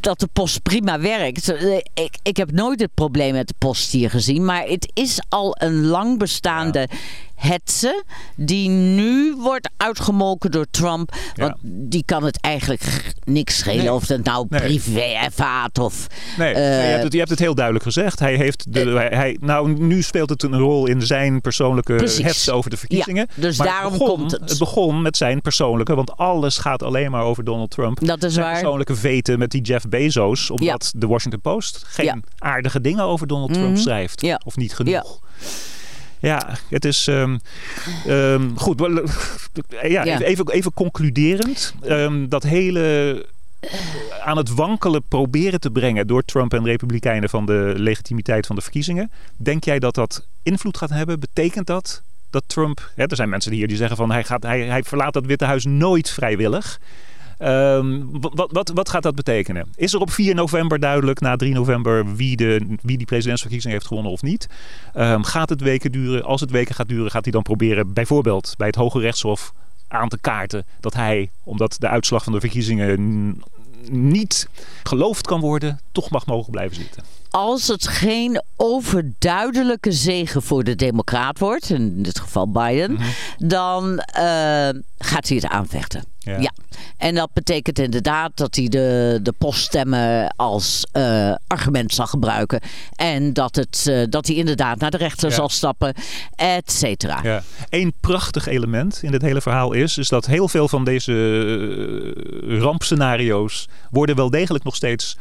dat de post prima werkt. Eh, Ik, ik heb nooit het probleem met de post hier gezien. Maar het is al een lang bestaande hetze die nu wordt uitgemolken door Trump. Want die kan het eigenlijk niks schelen Nee. of het nou Nee. privé gaat of... Nee, eh, nee, je, hebt het, je hebt het heel duidelijk gezegd. Hij heeft de, hij, hij- nou, nu speelt het een rol in zijn persoonlijke Precies. hets over de verkiezingen. Ja, dus Maar daarom begon, komt het. Het begon met zijn persoonlijke, want alles gaat alleen maar over Donald Trump. Dat is zijn waar. persoonlijke veten met die Jeff Bezos, omdat de Washington Post geen aardige dingen over Donald Trump Mhm. schrijft. Of niet genoeg. Ja, het is ehm, ehm, goed. wel, Ja. Even, even concluderend. ehm, dat hele aan het wankelen proberen te brengen door Trump en Republikeinen van de legitimiteit van de verkiezingen. Denk jij dat dat invloed gaat hebben? Betekent dat dat Trump. Hè, er zijn mensen hier die zeggen van hij, gaat, hij, hij verlaat dat Witte Huis nooit vrijwillig. Ehm, wat, wat, wat gaat dat betekenen? Is er op 4 november duidelijk, na 3 november, wie, de, wie die presidentsverkiezing heeft gewonnen of niet? Ehm, gaat het weken duren? Als het weken gaat duren, gaat hij dan proberen bijvoorbeeld bij het Hoge Rechtshof aan te kaarten dat hij, omdat de uitslag van de verkiezingen niet geloofd kan worden, toch mag mogen blijven zitten. Als het geen overduidelijke zegen voor de Democraat wordt, in dit geval Biden, Mhm. dan eh, gaat hij het aanvechten. Ja. Ja. En dat betekent inderdaad dat hij de, de poststemmen als eh, argument zal gebruiken. En dat, het, eh, dat hij inderdaad naar de rechter Ja. zal stappen, et cetera. Ja. Eén prachtig element in dit hele verhaal is, is dat heel veel van deze rampscenario's worden wel degelijk nog steeds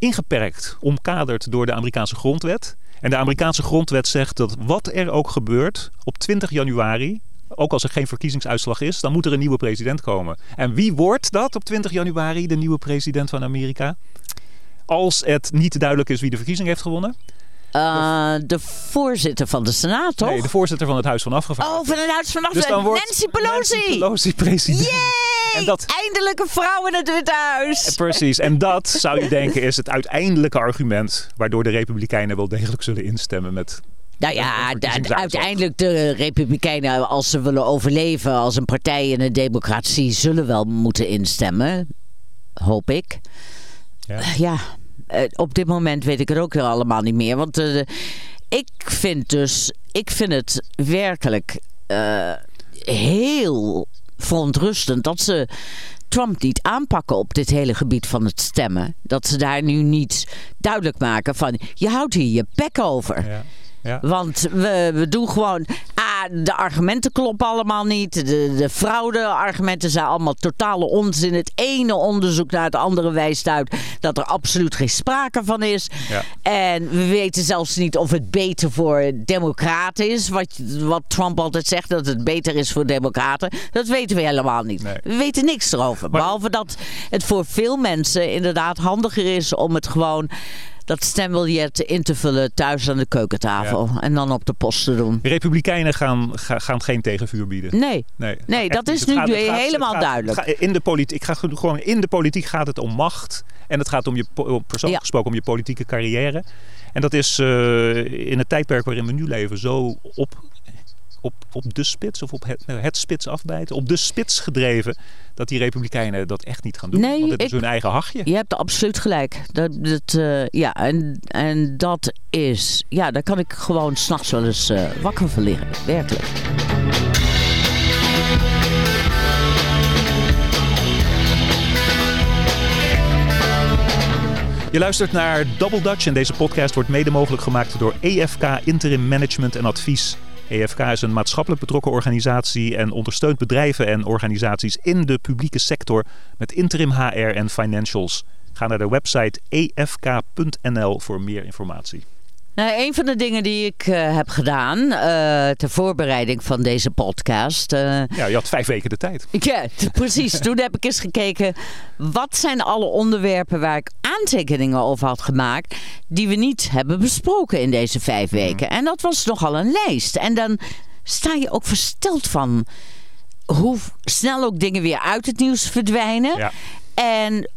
ingeperkt, omkaderd door de Amerikaanse grondwet. En de Amerikaanse grondwet zegt dat wat er ook gebeurt op 20 januari, ook als er geen verkiezingsuitslag is, dan moet er een nieuwe president komen. En wie wordt dat op 20 januari, de nieuwe president van Amerika? Als het niet duidelijk is wie de verkiezing heeft gewonnen. Eh, de voorzitter van de Senaat, toch? Nee, de voorzitter van het Huis van Afgevaardigden. Oh, van het Huis vanaf Dus dan wordt Nancy Pelosi! Nancy Pelosi president. Yay! En dat- Eindelijk een vrouw in het Witte Huis! Precies, en dat zou je denken is het uiteindelijke argument waardoor de Republikeinen wel degelijk zullen instemmen met. Nou ja, uiteindelijk de Republikeinen, als ze willen overleven als een partij in een democratie, zullen wel moeten instemmen. Hoop ik. Ja. Ja, eh, op dit moment weet ik het ook weer allemaal niet meer. Want eh, ik vind dus, ik vind het werkelijk eh, heel verontrustend dat ze Trump niet aanpakken op dit hele gebied van het stemmen. Dat ze daar nu niet duidelijk maken van, je houdt hier je bek over. Ja. Ja. Want we, we doen gewoon. De argumenten kloppen allemaal niet. De, de fraude-argumenten zijn allemaal totale onzin. Het ene onderzoek naar het andere wijst uit dat er absoluut geen sprake van is. Ja. En we weten zelfs niet of het beter voor Democraten is. Wat, wat Trump altijd zegt, dat het beter is voor Democraten. Dat weten we helemaal niet. Nee. We weten niks erover. Maar- Behalve dat het voor veel mensen inderdaad handiger is om het gewoon. Dat stembiljet in te vullen thuis aan de keukentafel. En dan op de post te doen. De Republikeinen gaan, ga- gaan geen tegenvuur bieden. Nee. Nee, Nee, Echt dat is nu gaat- helemaal gaat- duidelijk. in de politiek, ik ga gewoon in de politiek gaat het om macht en het gaat om je persoonlijk Ja. gesproken om je politieke carrière. En dat is eh, in het tijdperk waarin we nu leven zo op, op, op de spits of op het, nou, het spits afbijten, op de spits gedreven dat die Republikeinen dat echt niet gaan doen. Nee, want het is hun eigen hachje. Je hebt absoluut gelijk. Dat, dat, eh, ja, en, en dat is... Ja, daar kan ik gewoon s'nachts wel eens eh, wakker van liggen. Werkelijk. Je luistert naar Double Dutch en deze podcast wordt mede mogelijk gemaakt door EFK Interim Management en Advies. EFK is een maatschappelijk betrokken organisatie en ondersteunt bedrijven en organisaties in de publieke sector met interim HR en financials. Ga naar de website efk.nl voor meer informatie. Nou, een van de dingen die ik uh, heb gedaan uh, ter voorbereiding van deze podcast. Uh, ja, je had vijf weken de tijd. <laughs> Ja, precies. Toen heb ik eens gekeken. Wat zijn alle onderwerpen waar ik aantekeningen over had gemaakt. die we niet hebben besproken in deze vijf weken? Mm. En dat was nogal een lijst. En dan sta je ook versteld van hoe snel ook dingen weer uit het nieuws verdwijnen. Ja. En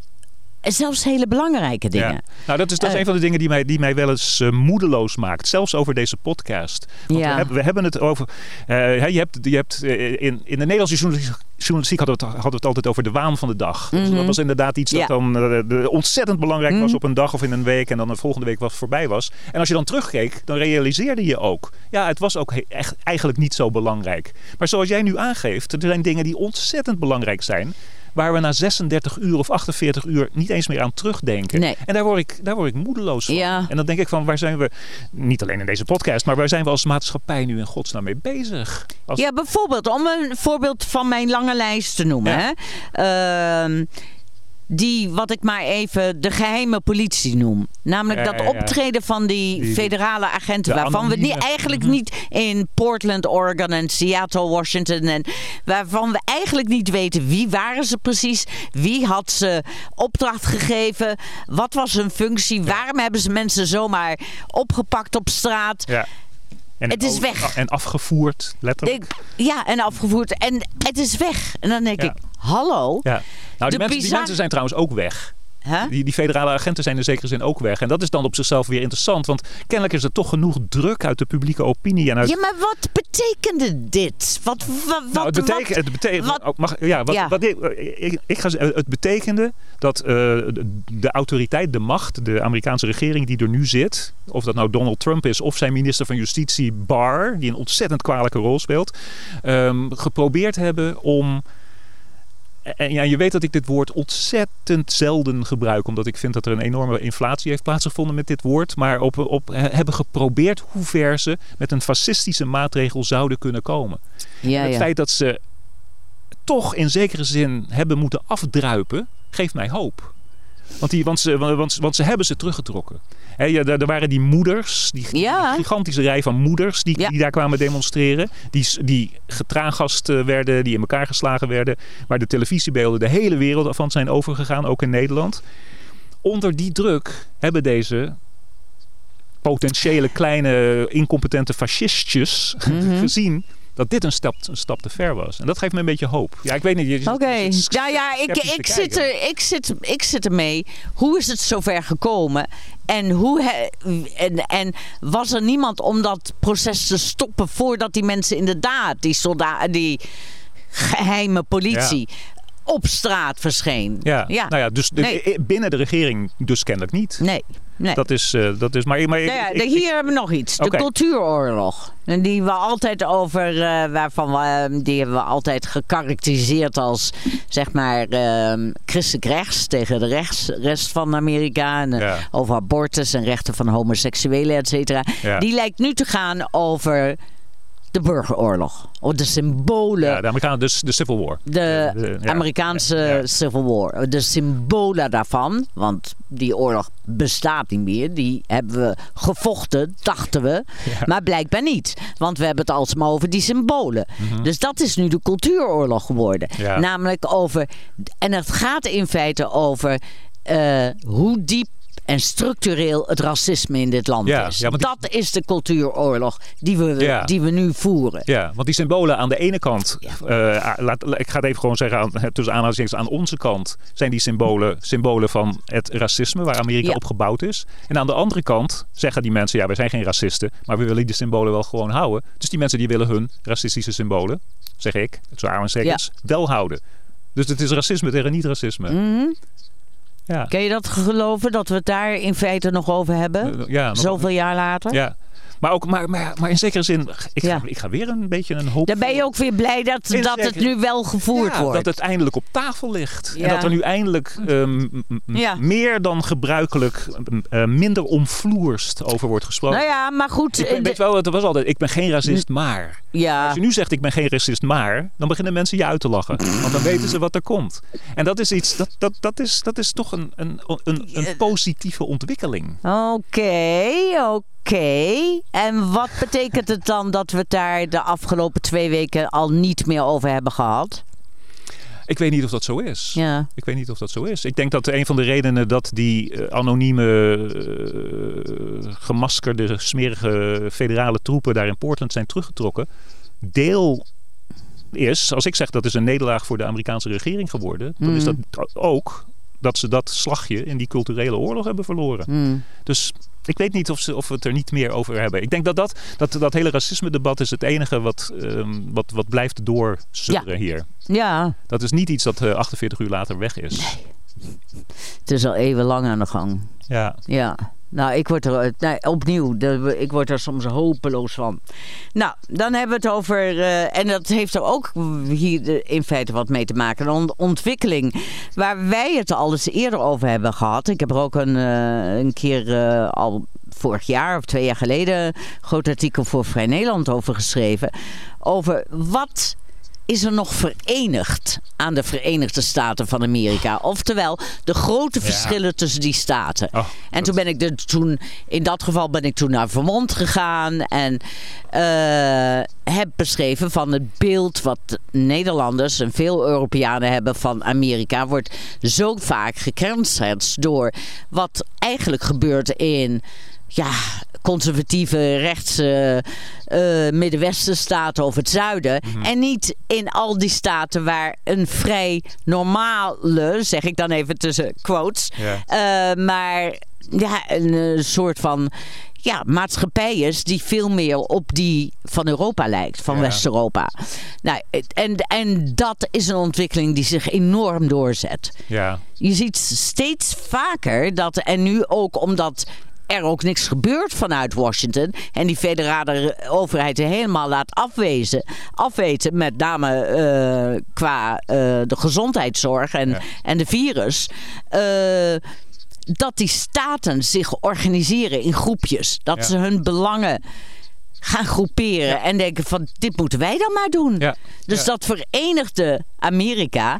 Zelfs hele belangrijke dingen. Ja. Nou, dat is, dat is uh, een van de dingen die mij, die mij wel eens uh, moedeloos maakt. Zelfs over deze podcast. Want ja. we, hebben, we hebben het over... Uh, je hebt, je hebt in, in de Nederlandse journalistiek, journalistiek hadden, we het, hadden we het altijd over de waan van de dag. Mm -hmm. dat was inderdaad iets ja. dat dan ontzettend belangrijk mm -hmm. was op een dag of in een week. En dan de volgende week wat voorbij was. En als je dan terugkeek, dan realiseerde je ook... Ja, het was ook echt, eigenlijk niet zo belangrijk. Maar zoals jij nu aangeeft, er zijn dingen die ontzettend belangrijk zijn waar we na 36 uur of 48 uur niet eens meer aan terugdenken. Nee. En daar word ik, daar word ik moedeloos van. Ja. En dan denk ik van, waar zijn we, niet alleen in deze podcast, maar waar zijn we als maatschappij nu in godsnaam mee bezig? Als... Ja, bijvoorbeeld, om een voorbeeld van mijn lange lijst te noemen. Ja. Hè? Uh, die, wat ik maar even de geheime politie noem. Namelijk Ja, dat ja. optreden van die, Die- federale agenten. Waarvan we niet, eigenlijk Mhm. niet in Portland, Oregon en Seattle, Washington. En waarvan we eigenlijk niet weten wie waren ze precies. Wie had ze opdracht gegeven. Wat was hun functie. Waarom hebben ze mensen zomaar opgepakt op straat. En Het is weg. En afgevoerd, letterlijk. Ik- ja, en afgevoerd. En het is weg. En dan denk Ja. ik, hallo. ja. Nou, die mensen, die mensen zijn trouwens ook weg. Die, die federale agenten zijn in zekere zin ook weg. En dat is dan op zichzelf weer interessant. Want kennelijk is er toch genoeg druk uit de publieke opinie. En uit, Ja, maar wat betekende dit? Wat, wat, Nou, het wat- betekent, het betekent, wat- oh, mag, ja, wat, Ja. wat ik, ik, ik ga, zeggen, het betekende dat eh, de, de autoriteit, de macht, de Amerikaanse regering die er nu zit, of dat nou Donald Trump is of zijn minister van Justitie Barr, die een ontzettend kwalijke rol speelt, ehm, geprobeerd hebben om en ja, je weet dat ik dit woord ontzettend zelden gebruik, omdat ik vind dat er een enorme inflatie heeft plaatsgevonden met dit woord. Maar op, op, hebben geprobeerd hoe ver ze met een fascistische maatregel zouden kunnen komen. Ja, Het ja. feit dat ze toch in zekere zin hebben moeten afdruipen, geeft mij hoop. Want, die, want, ze, want, want ze hebben ze teruggetrokken. Ja, er, er waren die moeders, die, Ja. die gigantische rij van moeders die, Ja. die daar kwamen demonstreren. Die, die getraangast eh, werden, die in elkaar geslagen werden. Waar de televisiebeelden de hele wereld van zijn overgegaan, ook in Nederland. Onder die druk hebben deze potentiële kleine incompetente fascistjes <laughs> Mhm. gezien dat dit een stap, een stap te ver was. En dat geeft me een beetje hoop. Ja, ik weet niet. Oké, nou ja, ik, ik, zit er, ik, zit, ik zit ermee. Hoe is het zover gekomen? En, hoe he- en, en was er niemand om dat proces te stoppen voordat die mensen inderdaad, die soldaten, die geheime politie, op straat verscheen? Ja, ja. nou ja, dus de- Nee. binnen de regering dus kennelijk niet. Nee, nee. Dat is, eh, dat is, maar, maar Nou ja, ik- de- ik- hier hebben we nog iets. De cultuuroorlog. En die we altijd over, eh, waarvan we, eh, die hebben we altijd gekarakteriseerd als, zeg maar, eh, christelijk rechts tegen de rechts, rest van Amerika. En, eh, Ja. Over abortus en rechten van homoseksuelen, et cetera. Ja. Die lijkt nu te gaan over de burgeroorlog. Of de symbolen. ja, de Amerikanen, dus de Civil War. De de- ja. Amerikaanse Ja. Civil War. De symbolen daarvan. Want die oorlog bestaat niet meer. Die hebben we gevochten, dachten we. Maar blijkbaar niet. Want we hebben het alsmaar over die symbolen. Dus dat is nu de cultuuroorlog geworden. Mhm. Namelijk over... En het gaat in feite over eh, hoe diep en structureel het racisme in dit land Ja, is. ja, die- Dat is de cultuuroorlog die we, Ja. die we nu voeren. Ja, want die symbolen aan de ene kant, eh, laat, ik ga het even gewoon zeggen, aan, <laughs> tussen aanhalingstekens aan onze kant, zijn die symbolen symbolen van het racisme waar Amerika op gebouwd is. En aan de andere kant zeggen die mensen, ja, wij zijn geen racisten, maar we willen die symbolen wel gewoon houden. Dus die mensen die willen hun racistische symbolen, zeg ik, tussen aanhalingstekens, wel houden. Dus het is racisme tegen niet-racisme. Mhm. Ja. Kun je dat geloven, dat we het daar in feite nog over hebben? Ja, nog- Zoveel jaar later? Ja. Maar, ook, maar, maar, maar in zekere zin, ik, Ja. ga, ik ga weer een beetje een hoop... Dan ben je ook weer blij dat, In dat het nu wel gevoerd Ja, wordt. dat het eindelijk op tafel ligt. En dat er nu eindelijk ehm, meer dan gebruikelijk eh, minder omvloerst over wordt gesproken. Nou ja, maar goed. Ik ben, eh, weet wel, het was altijd, ik ben geen racist, maar. ja. Als je nu zegt ik ben geen racist, maar, dan beginnen mensen je uit te lachen. Want dan weten ze wat er komt. En dat is iets, dat, dat, dat, is, dat is toch een, een, een, een positieve ontwikkeling. Oké, oké. En wat betekent het dan dat we het daar de afgelopen twee weken al niet meer over hebben gehad? Ik weet niet of dat zo is. Ja. Ik weet niet of dat zo is. Ik denk dat een van de redenen dat die eh, anonieme, eh, gemaskerde, smerige federale troepen daar in Portland zijn teruggetrokken, deel is, als ik zeg dat is een nederlaag voor de Amerikaanse regering geworden, dan is dat ook dat ze dat slagje in die culturele oorlog hebben verloren. Hmm. Dus ik weet niet of, ze, of we het er niet meer over hebben. Ik denk dat dat, dat, dat hele racisme-debat is het enige wat, ehm, wat, wat blijft doorsudderen hier. Ja, Dat is niet iets dat eh, 48 uur later weg is. het is al eeuwenlang aan de gang. Ja. Ja. Nou, ik word er opnieuw, ik word er soms hopeloos van. Nou, dan hebben we het over, eh, en dat heeft er ook hier in feite wat mee te maken, een ont- ontwikkeling waar wij het al eens eerder over hebben gehad. Ik heb er ook een, eh, een keer eh, al vorig jaar of twee jaar geleden een groot artikel voor Vrij Nederland over geschreven. Over wat is er nog verenigd aan de Verenigde Staten van Amerika. Oftewel, de grote Ja. verschillen tussen die staten. Oh, en toen ben ik er toen, in dat geval ben ik toen naar Vermont gegaan en eh, heb beschreven van het beeld wat Nederlanders en veel Europeanen hebben van Amerika wordt zo vaak gekenschetst door wat eigenlijk gebeurt in ja, conservatieve rechtse eh Middenwesten staten of het zuiden. En niet in al die staten waar een vrij normale, zeg ik dan even tussen quotes, Ja. eh, maar ja, een eh, soort van ja, maatschappij is die veel meer op die van Europa lijkt, van Ja. West-Europa. Nou, en, en dat is een ontwikkeling die zich enorm doorzet. Ja. Je ziet steeds vaker dat, en nu ook omdat er ook niks gebeurt vanuit Washington en die federale overheid er helemaal laat afwezen, afweten, met name eh, qua eh, de gezondheidszorg en, Ja. en de virus. eh, dat die staten zich organiseren in groepjes. Dat Ja. ze hun belangen gaan groeperen Ja. en denken van dit moeten wij dan maar doen. Ja. Dus Ja. dat verenigde Amerika.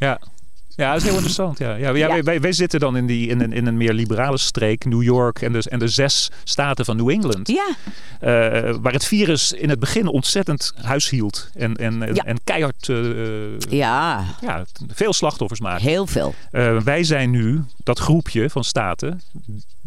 Ja. Dat is heel <clears throat> interessant. Ja. Ja, ja, Ja. Wij, wij, zitten dan in, die, in, een, in een meer liberale streek, New York en de, en de zes staten van New England. Ja, eh, waar het virus in het begin ontzettend huishield en, en, en, en keihard eh, ja, ja, veel slachtoffers maakte. heel veel. Eh, wij zijn nu dat groepje van staten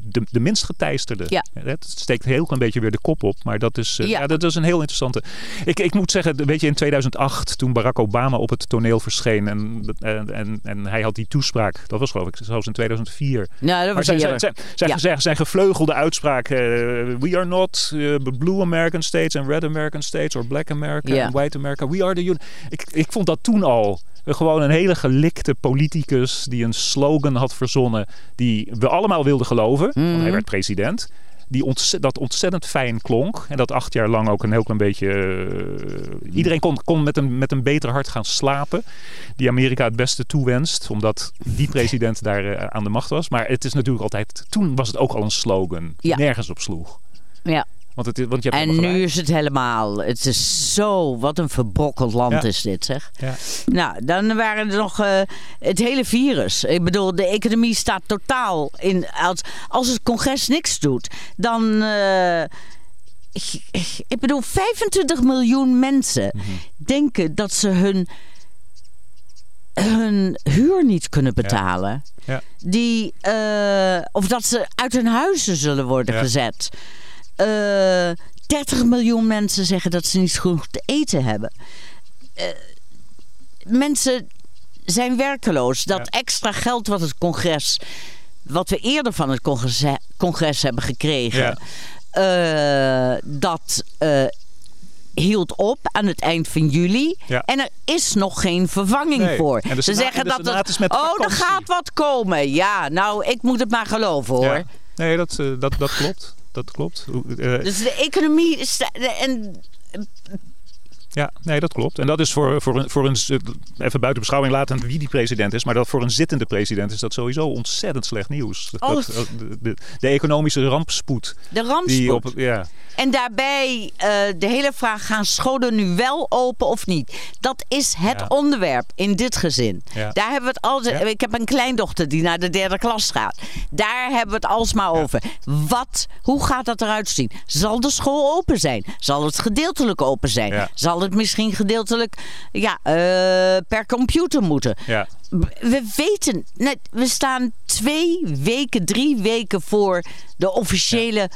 de, de minst geteisterde. Ja. Het steekt heel klein beetje weer de kop op, maar dat is, eh, Ja. ja. dat is een heel interessante. Ik, ik moet zeggen, weet je, in 2008, toen Barack Obama op het toneel verscheen en, en, en, en hij had die toespraak, dat was geloof ik zelfs in 2004. Nou, dat was zijn, zijn, eerder. zijn, zijn, Ja. zijn, zijn gevleugelde uitspraak, eh, we are not eh, blue American states and red American states or black America Ja. and white America, we are the. Ik, ik vond dat toen al gewoon een hele gelikte politicus die een slogan had verzonnen die we allemaal wilden geloven, want Mhm. hij werd president. Die dat ontzettend fijn klonk. En dat acht jaar lang ook een heel klein beetje. eh, iedereen kon, kon met, een, met een beter hart gaan slapen. Die Amerika het beste toewenst. Omdat die <laughs> president daar eh, aan de macht was. Maar het is natuurlijk altijd. Toen was het ook al een slogan. Die Ja. nergens op sloeg. Ja. Want, het, want je hebt En nu is het helemaal. Het is zo. Wat een verbrokkeld land Ja. is dit, zeg. Ja. Nou, dan waren er nog eh, het hele virus. Ik bedoel, de economie staat totaal in. Als, als het congres niks doet, dan. eh, ik, ik bedoel, 25 miljoen mensen Mhm. denken dat ze hun, hun huur niet kunnen betalen. Ja. Die, eh, of dat ze uit hun huizen zullen worden Ja. gezet. Eh 30 miljoen mensen zeggen dat ze niet genoeg te eten hebben. Eh, mensen zijn werkeloos. Dat Ja. extra geld wat het congres, wat we eerder van het congres, congres hebben gekregen, eh, dat eh, hield op aan het eind van juli. Ja. En er is nog geen vervanging Nee. voor. Ze zeggen dat het. oh, er vakantie. gaat wat komen. Ja, nou, ik moet het maar geloven hoor. Ja. Nee, dat, eh, dat, dat klopt. Dat klopt. Uh, dus de economie... En ja, nee, dat klopt. En dat is voor, voor, een, voor een, even buiten beschouwing laten wie die president is, maar dat voor een zittende president is dat sowieso ontzettend slecht nieuws. Oh. Dat, de, de, de, economische rampspoed. De rampspoed. Die op, ja. En daarbij uh, de hele vraag, gaan scholen nu wel open of niet? Dat is het onderwerp in dit gezin. Ja. Daar hebben we het altijd. Ik heb een kleindochter die naar de derde klas gaat. Daar hebben we het alsmaar over. Wat, hoe gaat dat eruit zien? Zal de school open zijn? Zal het gedeeltelijk open zijn? Zal het misschien gedeeltelijk ja, uh, per computer moeten? Ja. We weten, net, we staan twee weken, drie weken voor de officiële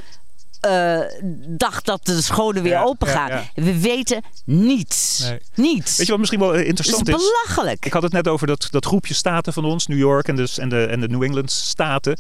uh, dag dat de scholen weer open gaan. We weten niets. Nee. Niets. Weet je wat misschien wel eh, interessant is? Het is belachelijk. Ik had het net over dat, dat groepje staten van ons, New York en de, en de, en de New England staten.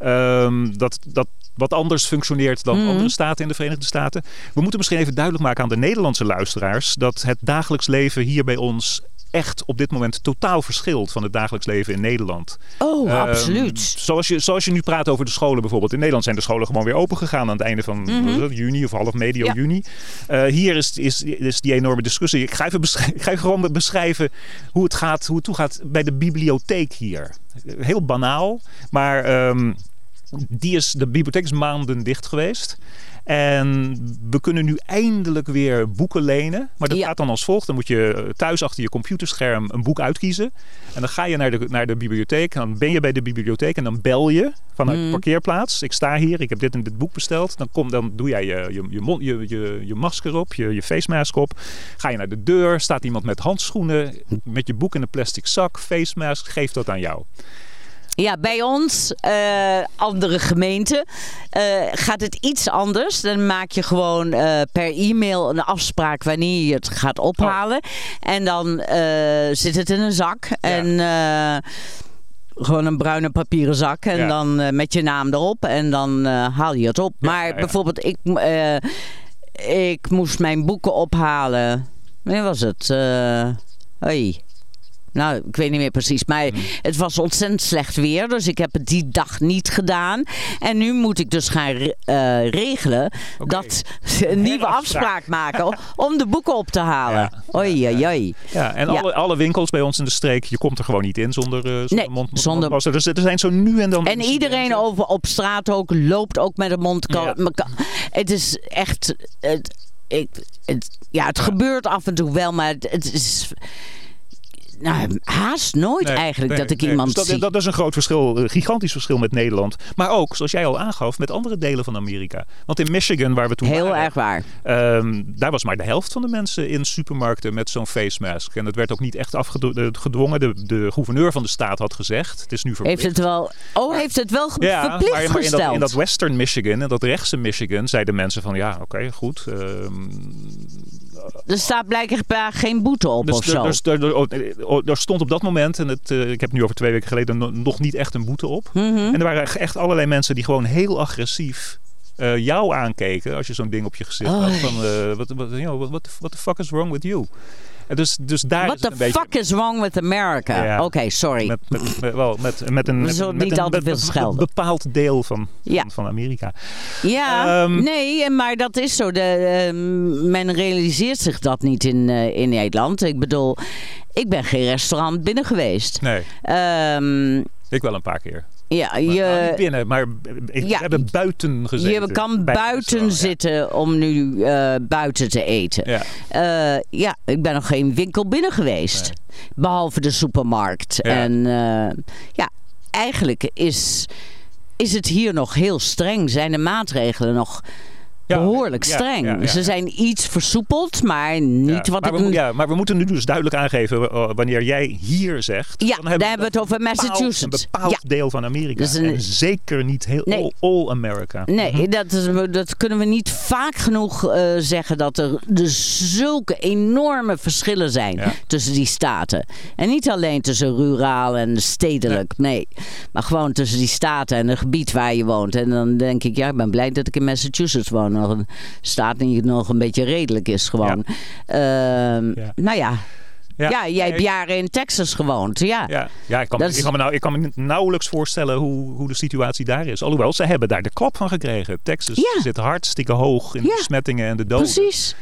Um, dat, dat wat anders functioneert dan mhm. andere staten in de Verenigde Staten. We moeten misschien even duidelijk maken aan de Nederlandse luisteraars dat het dagelijks leven hier bij ons echt op dit moment totaal verschilt van het dagelijks leven in Nederland. Oh, um, absoluut. Zoals je, zoals je nu praat over de scholen bijvoorbeeld. In Nederland zijn de scholen gewoon weer open gegaan aan het einde van mm juni of half medio juni. Uh, hier is, is, is die enorme discussie. Ik ga, even <laughs> ik ga even gewoon beschrijven hoe het gaat, hoe het toe gaat bij de bibliotheek hier. Heel banaal, maar um, die is, de bibliotheek is maanden dicht geweest. En we kunnen nu eindelijk weer boeken lenen. Maar dat gaat dan als volgt. Dan moet je thuis achter je computerscherm een boek uitkiezen. En dan ga je naar de, naar de bibliotheek. Dan ben je bij de bibliotheek en dan bel je vanuit de mm. parkeerplaats. Ik sta hier, ik heb dit en dit boek besteld. Dan, kom, dan doe jij je, je, je, je, je, je masker op, je, je face mask op. Ga je naar de deur, staat iemand met handschoenen, met je boek in een plastic zak, face mask, geeft dat aan jou. Ja, bij ons, uh, andere gemeenten, uh, gaat het iets anders. Dan maak je gewoon uh, per e-mail een afspraak wanneer je het gaat ophalen. Oh. En dan zit het in een zak. Ja. En gewoon een bruine papieren zak. En ja. dan met je naam erop. En dan haal je het op. Ja, maar bijvoorbeeld, ik, ik moest mijn boeken ophalen. Wanneer was het? Hoi. Nou, ik weet niet meer precies. Maar hmm. het was ontzettend slecht weer. Dus ik heb het die dag niet gedaan. En nu moet ik dus gaan uh, regelen dat ze een nieuwe afspraak maken om de boeken op te halen. Ja. Oei, oei, oei. Ja, en Alle, alle winkels bij ons in de streek, je komt er gewoon niet in zonder, uh, zonder nee, mond. Zonder... mond dus er zijn zo nu en dan. En iedereen over, op straat ook loopt ook met een mond. Het is echt. Het, ik, het, ja, het gebeurt af en toe wel, maar het, het is nou, haast nooit eigenlijk dat ik iemand dus dat, dat, is een groot verschil, een gigantisch verschil met Nederland. Maar ook, zoals jij al aangaf, met andere delen van Amerika. Want in Michigan, waar we toen Heel waren, erg waar. Um, daar was maar de helft van de mensen in supermarkten met zo'n face mask. En dat werd ook niet echt afgedwongen. De, de gouverneur van de staat had gezegd, het is nu verplicht. Heeft het wel, oh, heeft het wel ja, verplicht maar, maar in, dat, in dat western Michigan, in dat rechtse Michigan, zeiden mensen van ja, oké, goed. Um, er staat blijkbaar geen boete op dus, of zo. Dus, er stond op dat moment, en het, uh, ik heb nu over twee weken geleden, nog niet echt een boete op. Mm -hmm. En er waren echt allerlei mensen die gewoon heel agressief uh, jou aankeken als je zo'n ding op je gezicht had. Van, uh, what the fuck is wrong with you? Dus, dus daar What is the fuck beetje... is wrong with America? Ja. Oké, okay, sorry. Met, met, met, wel, met, met een, met, met, niet altijd een, bepaald deel van, ja. van, van, Amerika. Ja, um, nee, maar dat is zo. De, uh, men realiseert zich dat niet in, uh, in Nederland. Ik bedoel, ik ben geen restaurant binnen geweest. Nee. Um, ik wel een paar keer. Ja, je, nou, niet binnen, maar ik ja, heb buiten gezeten. Je kan buiten zitten ja. om nu uh, buiten te eten. Ja. Uh, ja, ik ben nog geen winkel binnen geweest. Nee. Behalve de supermarkt. Ja. En uh, ja, eigenlijk is, is het hier nog heel streng. Zijn de maatregelen nog ja, behoorlijk streng. Ja, ja, Ze zijn iets versoepeld, maar niet wat maar ik... We, ja, maar we moeten nu dus duidelijk aangeven uh, wanneer jij hier zegt... Ja, dan hebben, we het over Massachusetts. Een bepaald deel van Amerika. Dus een, en zeker niet heel nee. all, all, America. Nee, mm -hmm. dat, is, dat kunnen we niet vaak genoeg uh, zeggen... dat er dus zulke enorme verschillen zijn tussen die staten. En niet alleen tussen ruraal en stedelijk, nee. Maar gewoon tussen die staten en het gebied waar je woont. En dan denk ik, ja, ik ben blij dat ik in Massachusetts woon nog een staat die nog een beetje redelijk is gewoon. Ja. Uh, ja. Nou ja. Ja, Ja. jij hebt jaren in Texas gewoond. Ja. Ja, ja ik, kan, is- ik, kan me nou, ik kan me nauwelijks voorstellen hoe, hoe de situatie daar is. Alhoewel, ze hebben daar de klap van gekregen. Texas Ja. zit hartstikke hoog in de besmettingen en de doden. Precies.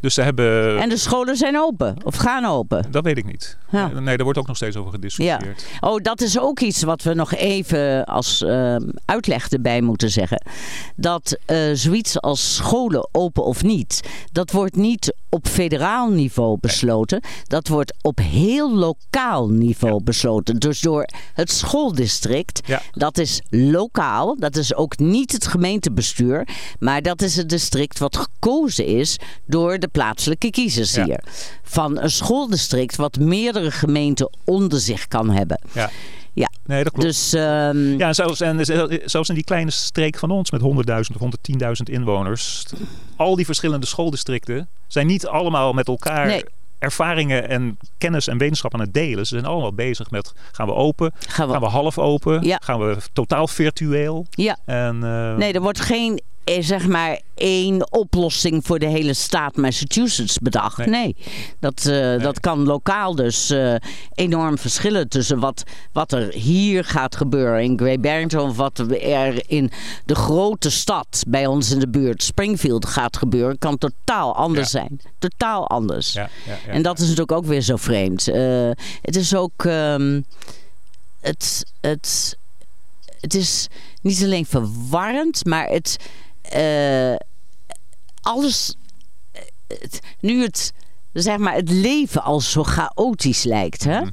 Dus ze hebben... En de scholen zijn open. Of gaan open. Dat weet ik niet. Ja. Nee, daar wordt ook nog steeds over Ja. gediscussieerd. Oh, dat is ook iets wat we nog even als ehm, uitleg erbij moeten zeggen. Dat eh, zoiets als scholen open of niet, dat wordt niet op federaal niveau besloten. Dat wordt op heel lokaal niveau besloten. Dus door het schooldistrict. Ja. Dat is lokaal. Dat is ook niet het gemeentebestuur. Maar dat is het district wat gekozen is door de plaatselijke kiezers Ja. hier. Van een schooldistrict wat meerdere gemeenten onder zich kan hebben. Ja. Ja. Nee, dat klopt. Dus ehm, Ja, zelfs, en zelfs in die kleine streek van ons met 100.000 of 110.000 inwoners. Al die verschillende schooldistricten zijn niet allemaal met elkaar Nee. ervaringen en kennis en wetenschap aan het delen. Ze zijn allemaal bezig met gaan we open, gaan we. gaan we half open, Ja. gaan we totaal virtueel. Ja. En, eh, Nee, er wordt geen zeg maar één oplossing voor de hele staat Massachusetts bedacht. Nee, Nee. Dat, eh, dat kan lokaal dus eh, enorm verschillen tussen wat, wat er hier gaat gebeuren in Great Barrington of wat er in de grote stad bij ons in de buurt Springfield gaat gebeuren, kan totaal anders Ja. zijn. Totaal anders. ja, ja, ja. En dat is natuurlijk ook weer zo vreemd. Eh, het is ook. ehm, het, het, het is niet alleen verwarrend, maar het. Eh, alles. eh, het- nu het. Zeg maar, het leven al zo chaotisch lijkt. Hè? Mhm.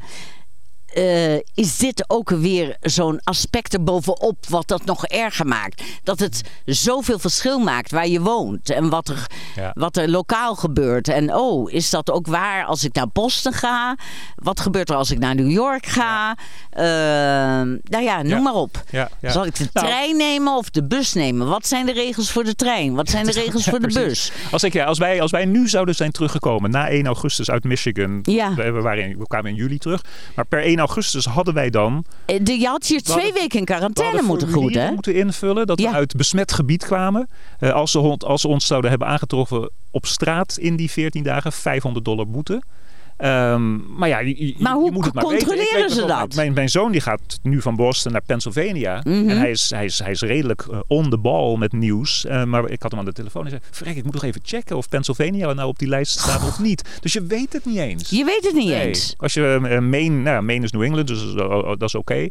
eh, is dit ook weer zo'n aspect erbovenop wat dat nog erger maakt. Dat het zoveel verschil maakt waar je woont en wat er, Ja. wat er lokaal gebeurt. En oh, is dat ook waar als ik naar Boston ga? Wat gebeurt er als ik naar New York ga? Ehm, nou ja, noem Ja. maar op. ja, ja. Zal ik de Nou, trein nemen of de bus nemen? Wat zijn de regels voor de trein? Wat zijn de <laughs> regels voor de bus? Als, ik, ja, als, wij, als wij nu zouden zijn teruggekomen na 1 augustus uit Michigan. Ja. We, we waren in- we kwamen in juli terug. Maar per 1 augustus hadden wij dan Eh, de- Je had hier We twee hadden- weken in quarantaine moeten goed, hè? moeten invullen dat Ja. we uit besmet gebied kwamen. Eh, als, ze, hond- als ze ons zouden hebben aangetroffen op straat in die 14 dagen, 500 dollar boete. Ehm, maar ja, je, Maar je hoe moet het maar weten. Controleren weet ze dat? Mijn, mijn zoon die gaat nu van Boston naar Pennsylvania. Mhm. En hij is, hij, is, hij is redelijk eh, on the ball met nieuws. Eh, maar ik had hem aan de telefoon en zei... Frek, ik moet nog even checken of Pennsylvania nou op die lijst staat of niet. Dus je weet het niet eens. Je weet het niet Nee. eens. Als je uh, Maine, nou, Maine is New England, dus dat is oké.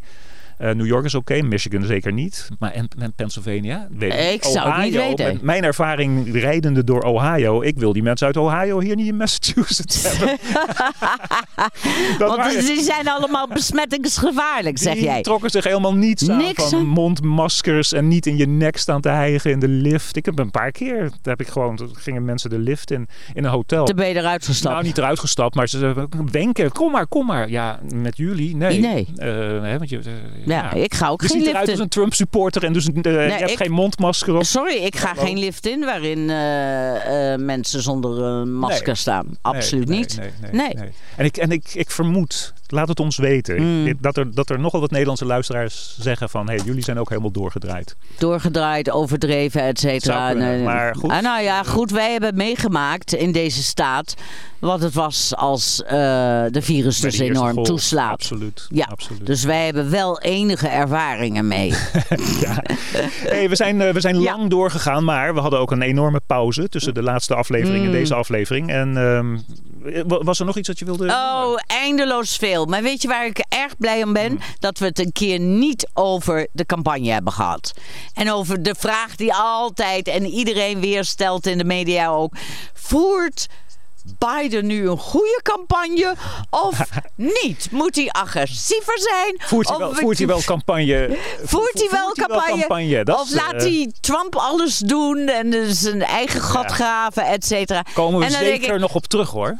Uh, New York is oké, Michigan zeker niet. Maar en, en Pennsylvania? Weet ik, Ik zou het niet weten. Met mijn ervaring rijdende door Ohio. Ik wil die mensen uit Ohio hier niet in Massachusetts <laughs> hebben. <laughs> Want waren- die zijn allemaal besmettingsgevaarlijk, zeg die jij. trokken zich helemaal niets aan Niks van mondmaskers en niet in je nek staan te hijgen in de lift. Ik heb een paar keer, daar heb ik gewoon, toen gingen mensen de lift in, in een hotel. Toen ben je eruit gestapt. Nou, niet eruit gestapt, maar ze wenken, kom maar, kom maar. Ja, met jullie, nee. Nee. Eh, hè, want je, eh, ja, ik ga ook je geen ziet eruit lift als een Trump-supporter en dus eh, je hebt ik- geen mondmasker op. Sorry, ik ga Hallo? geen lift in waarin eh, eh, mensen zonder een masker Nee. staan. Absoluut Nee, niet. Nee. En, ik, en ik, ik vermoed, laat het ons weten, Mm. ik- dat, er, dat er nogal wat Nederlandse luisteraars zeggen van... hé, hey, jullie zijn ook helemaal doorgedraaid. Doorgedraaid, overdreven, et cetera. Maar goed. Ah, nou ja, goed, wij hebben meegemaakt in deze staat wat het was als de virus dus enorm golf. toeslaat. Absoluut. Ja, absoluut. Dus wij hebben wel enige ervaringen mee. <laughs> ja. hey, we zijn, eh, we zijn Ja. lang doorgegaan, maar we hadden ook een enorme pauze tussen de laatste aflevering en Mm. deze aflevering. En ehm, wa- was er nog iets dat je wilde Oh, eindeloos veel. Maar weet je waar ik erg blij om ben? Dat we het een keer niet over de campagne hebben gehad. En over de vraag die altijd en iedereen weer stelt in de media ook. Voert Biden nu een goede campagne of <laughs> niet? Moet hij agressiever zijn? Voert hij Of wel, voert hij wel <laughs> campagne? Voert hij wel campagne? Dat of is, laat eh, hij Trump alles doen en dus zijn eigen gat Ja. graven, et cetera? Komen we zeker ik, nog op terug hoor.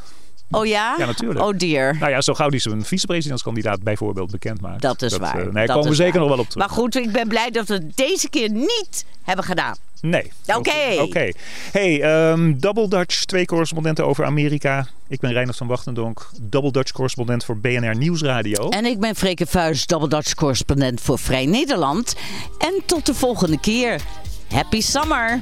oh ja? Ja, natuurlijk. Oh dear. Nou ja, zo gauw die zijn vicepresidentskandidaat bijvoorbeeld bekend maakt. Dat is waar. eh, nee, Dat komen we zeker waar. nog wel op terug. Maar goed, ik ben blij dat we het deze keer niet hebben gedaan. Nee. Oké. Oké. Hey, ehm, Double Dutch, twee correspondenten over Amerika. Ik ben Reinhard van Wachtendonk, Double Dutch correspondent voor BNR Nieuwsradio. En ik ben Freke Vuis, Double Dutch correspondent voor Vrij Nederland. En tot de volgende keer. Happy summer!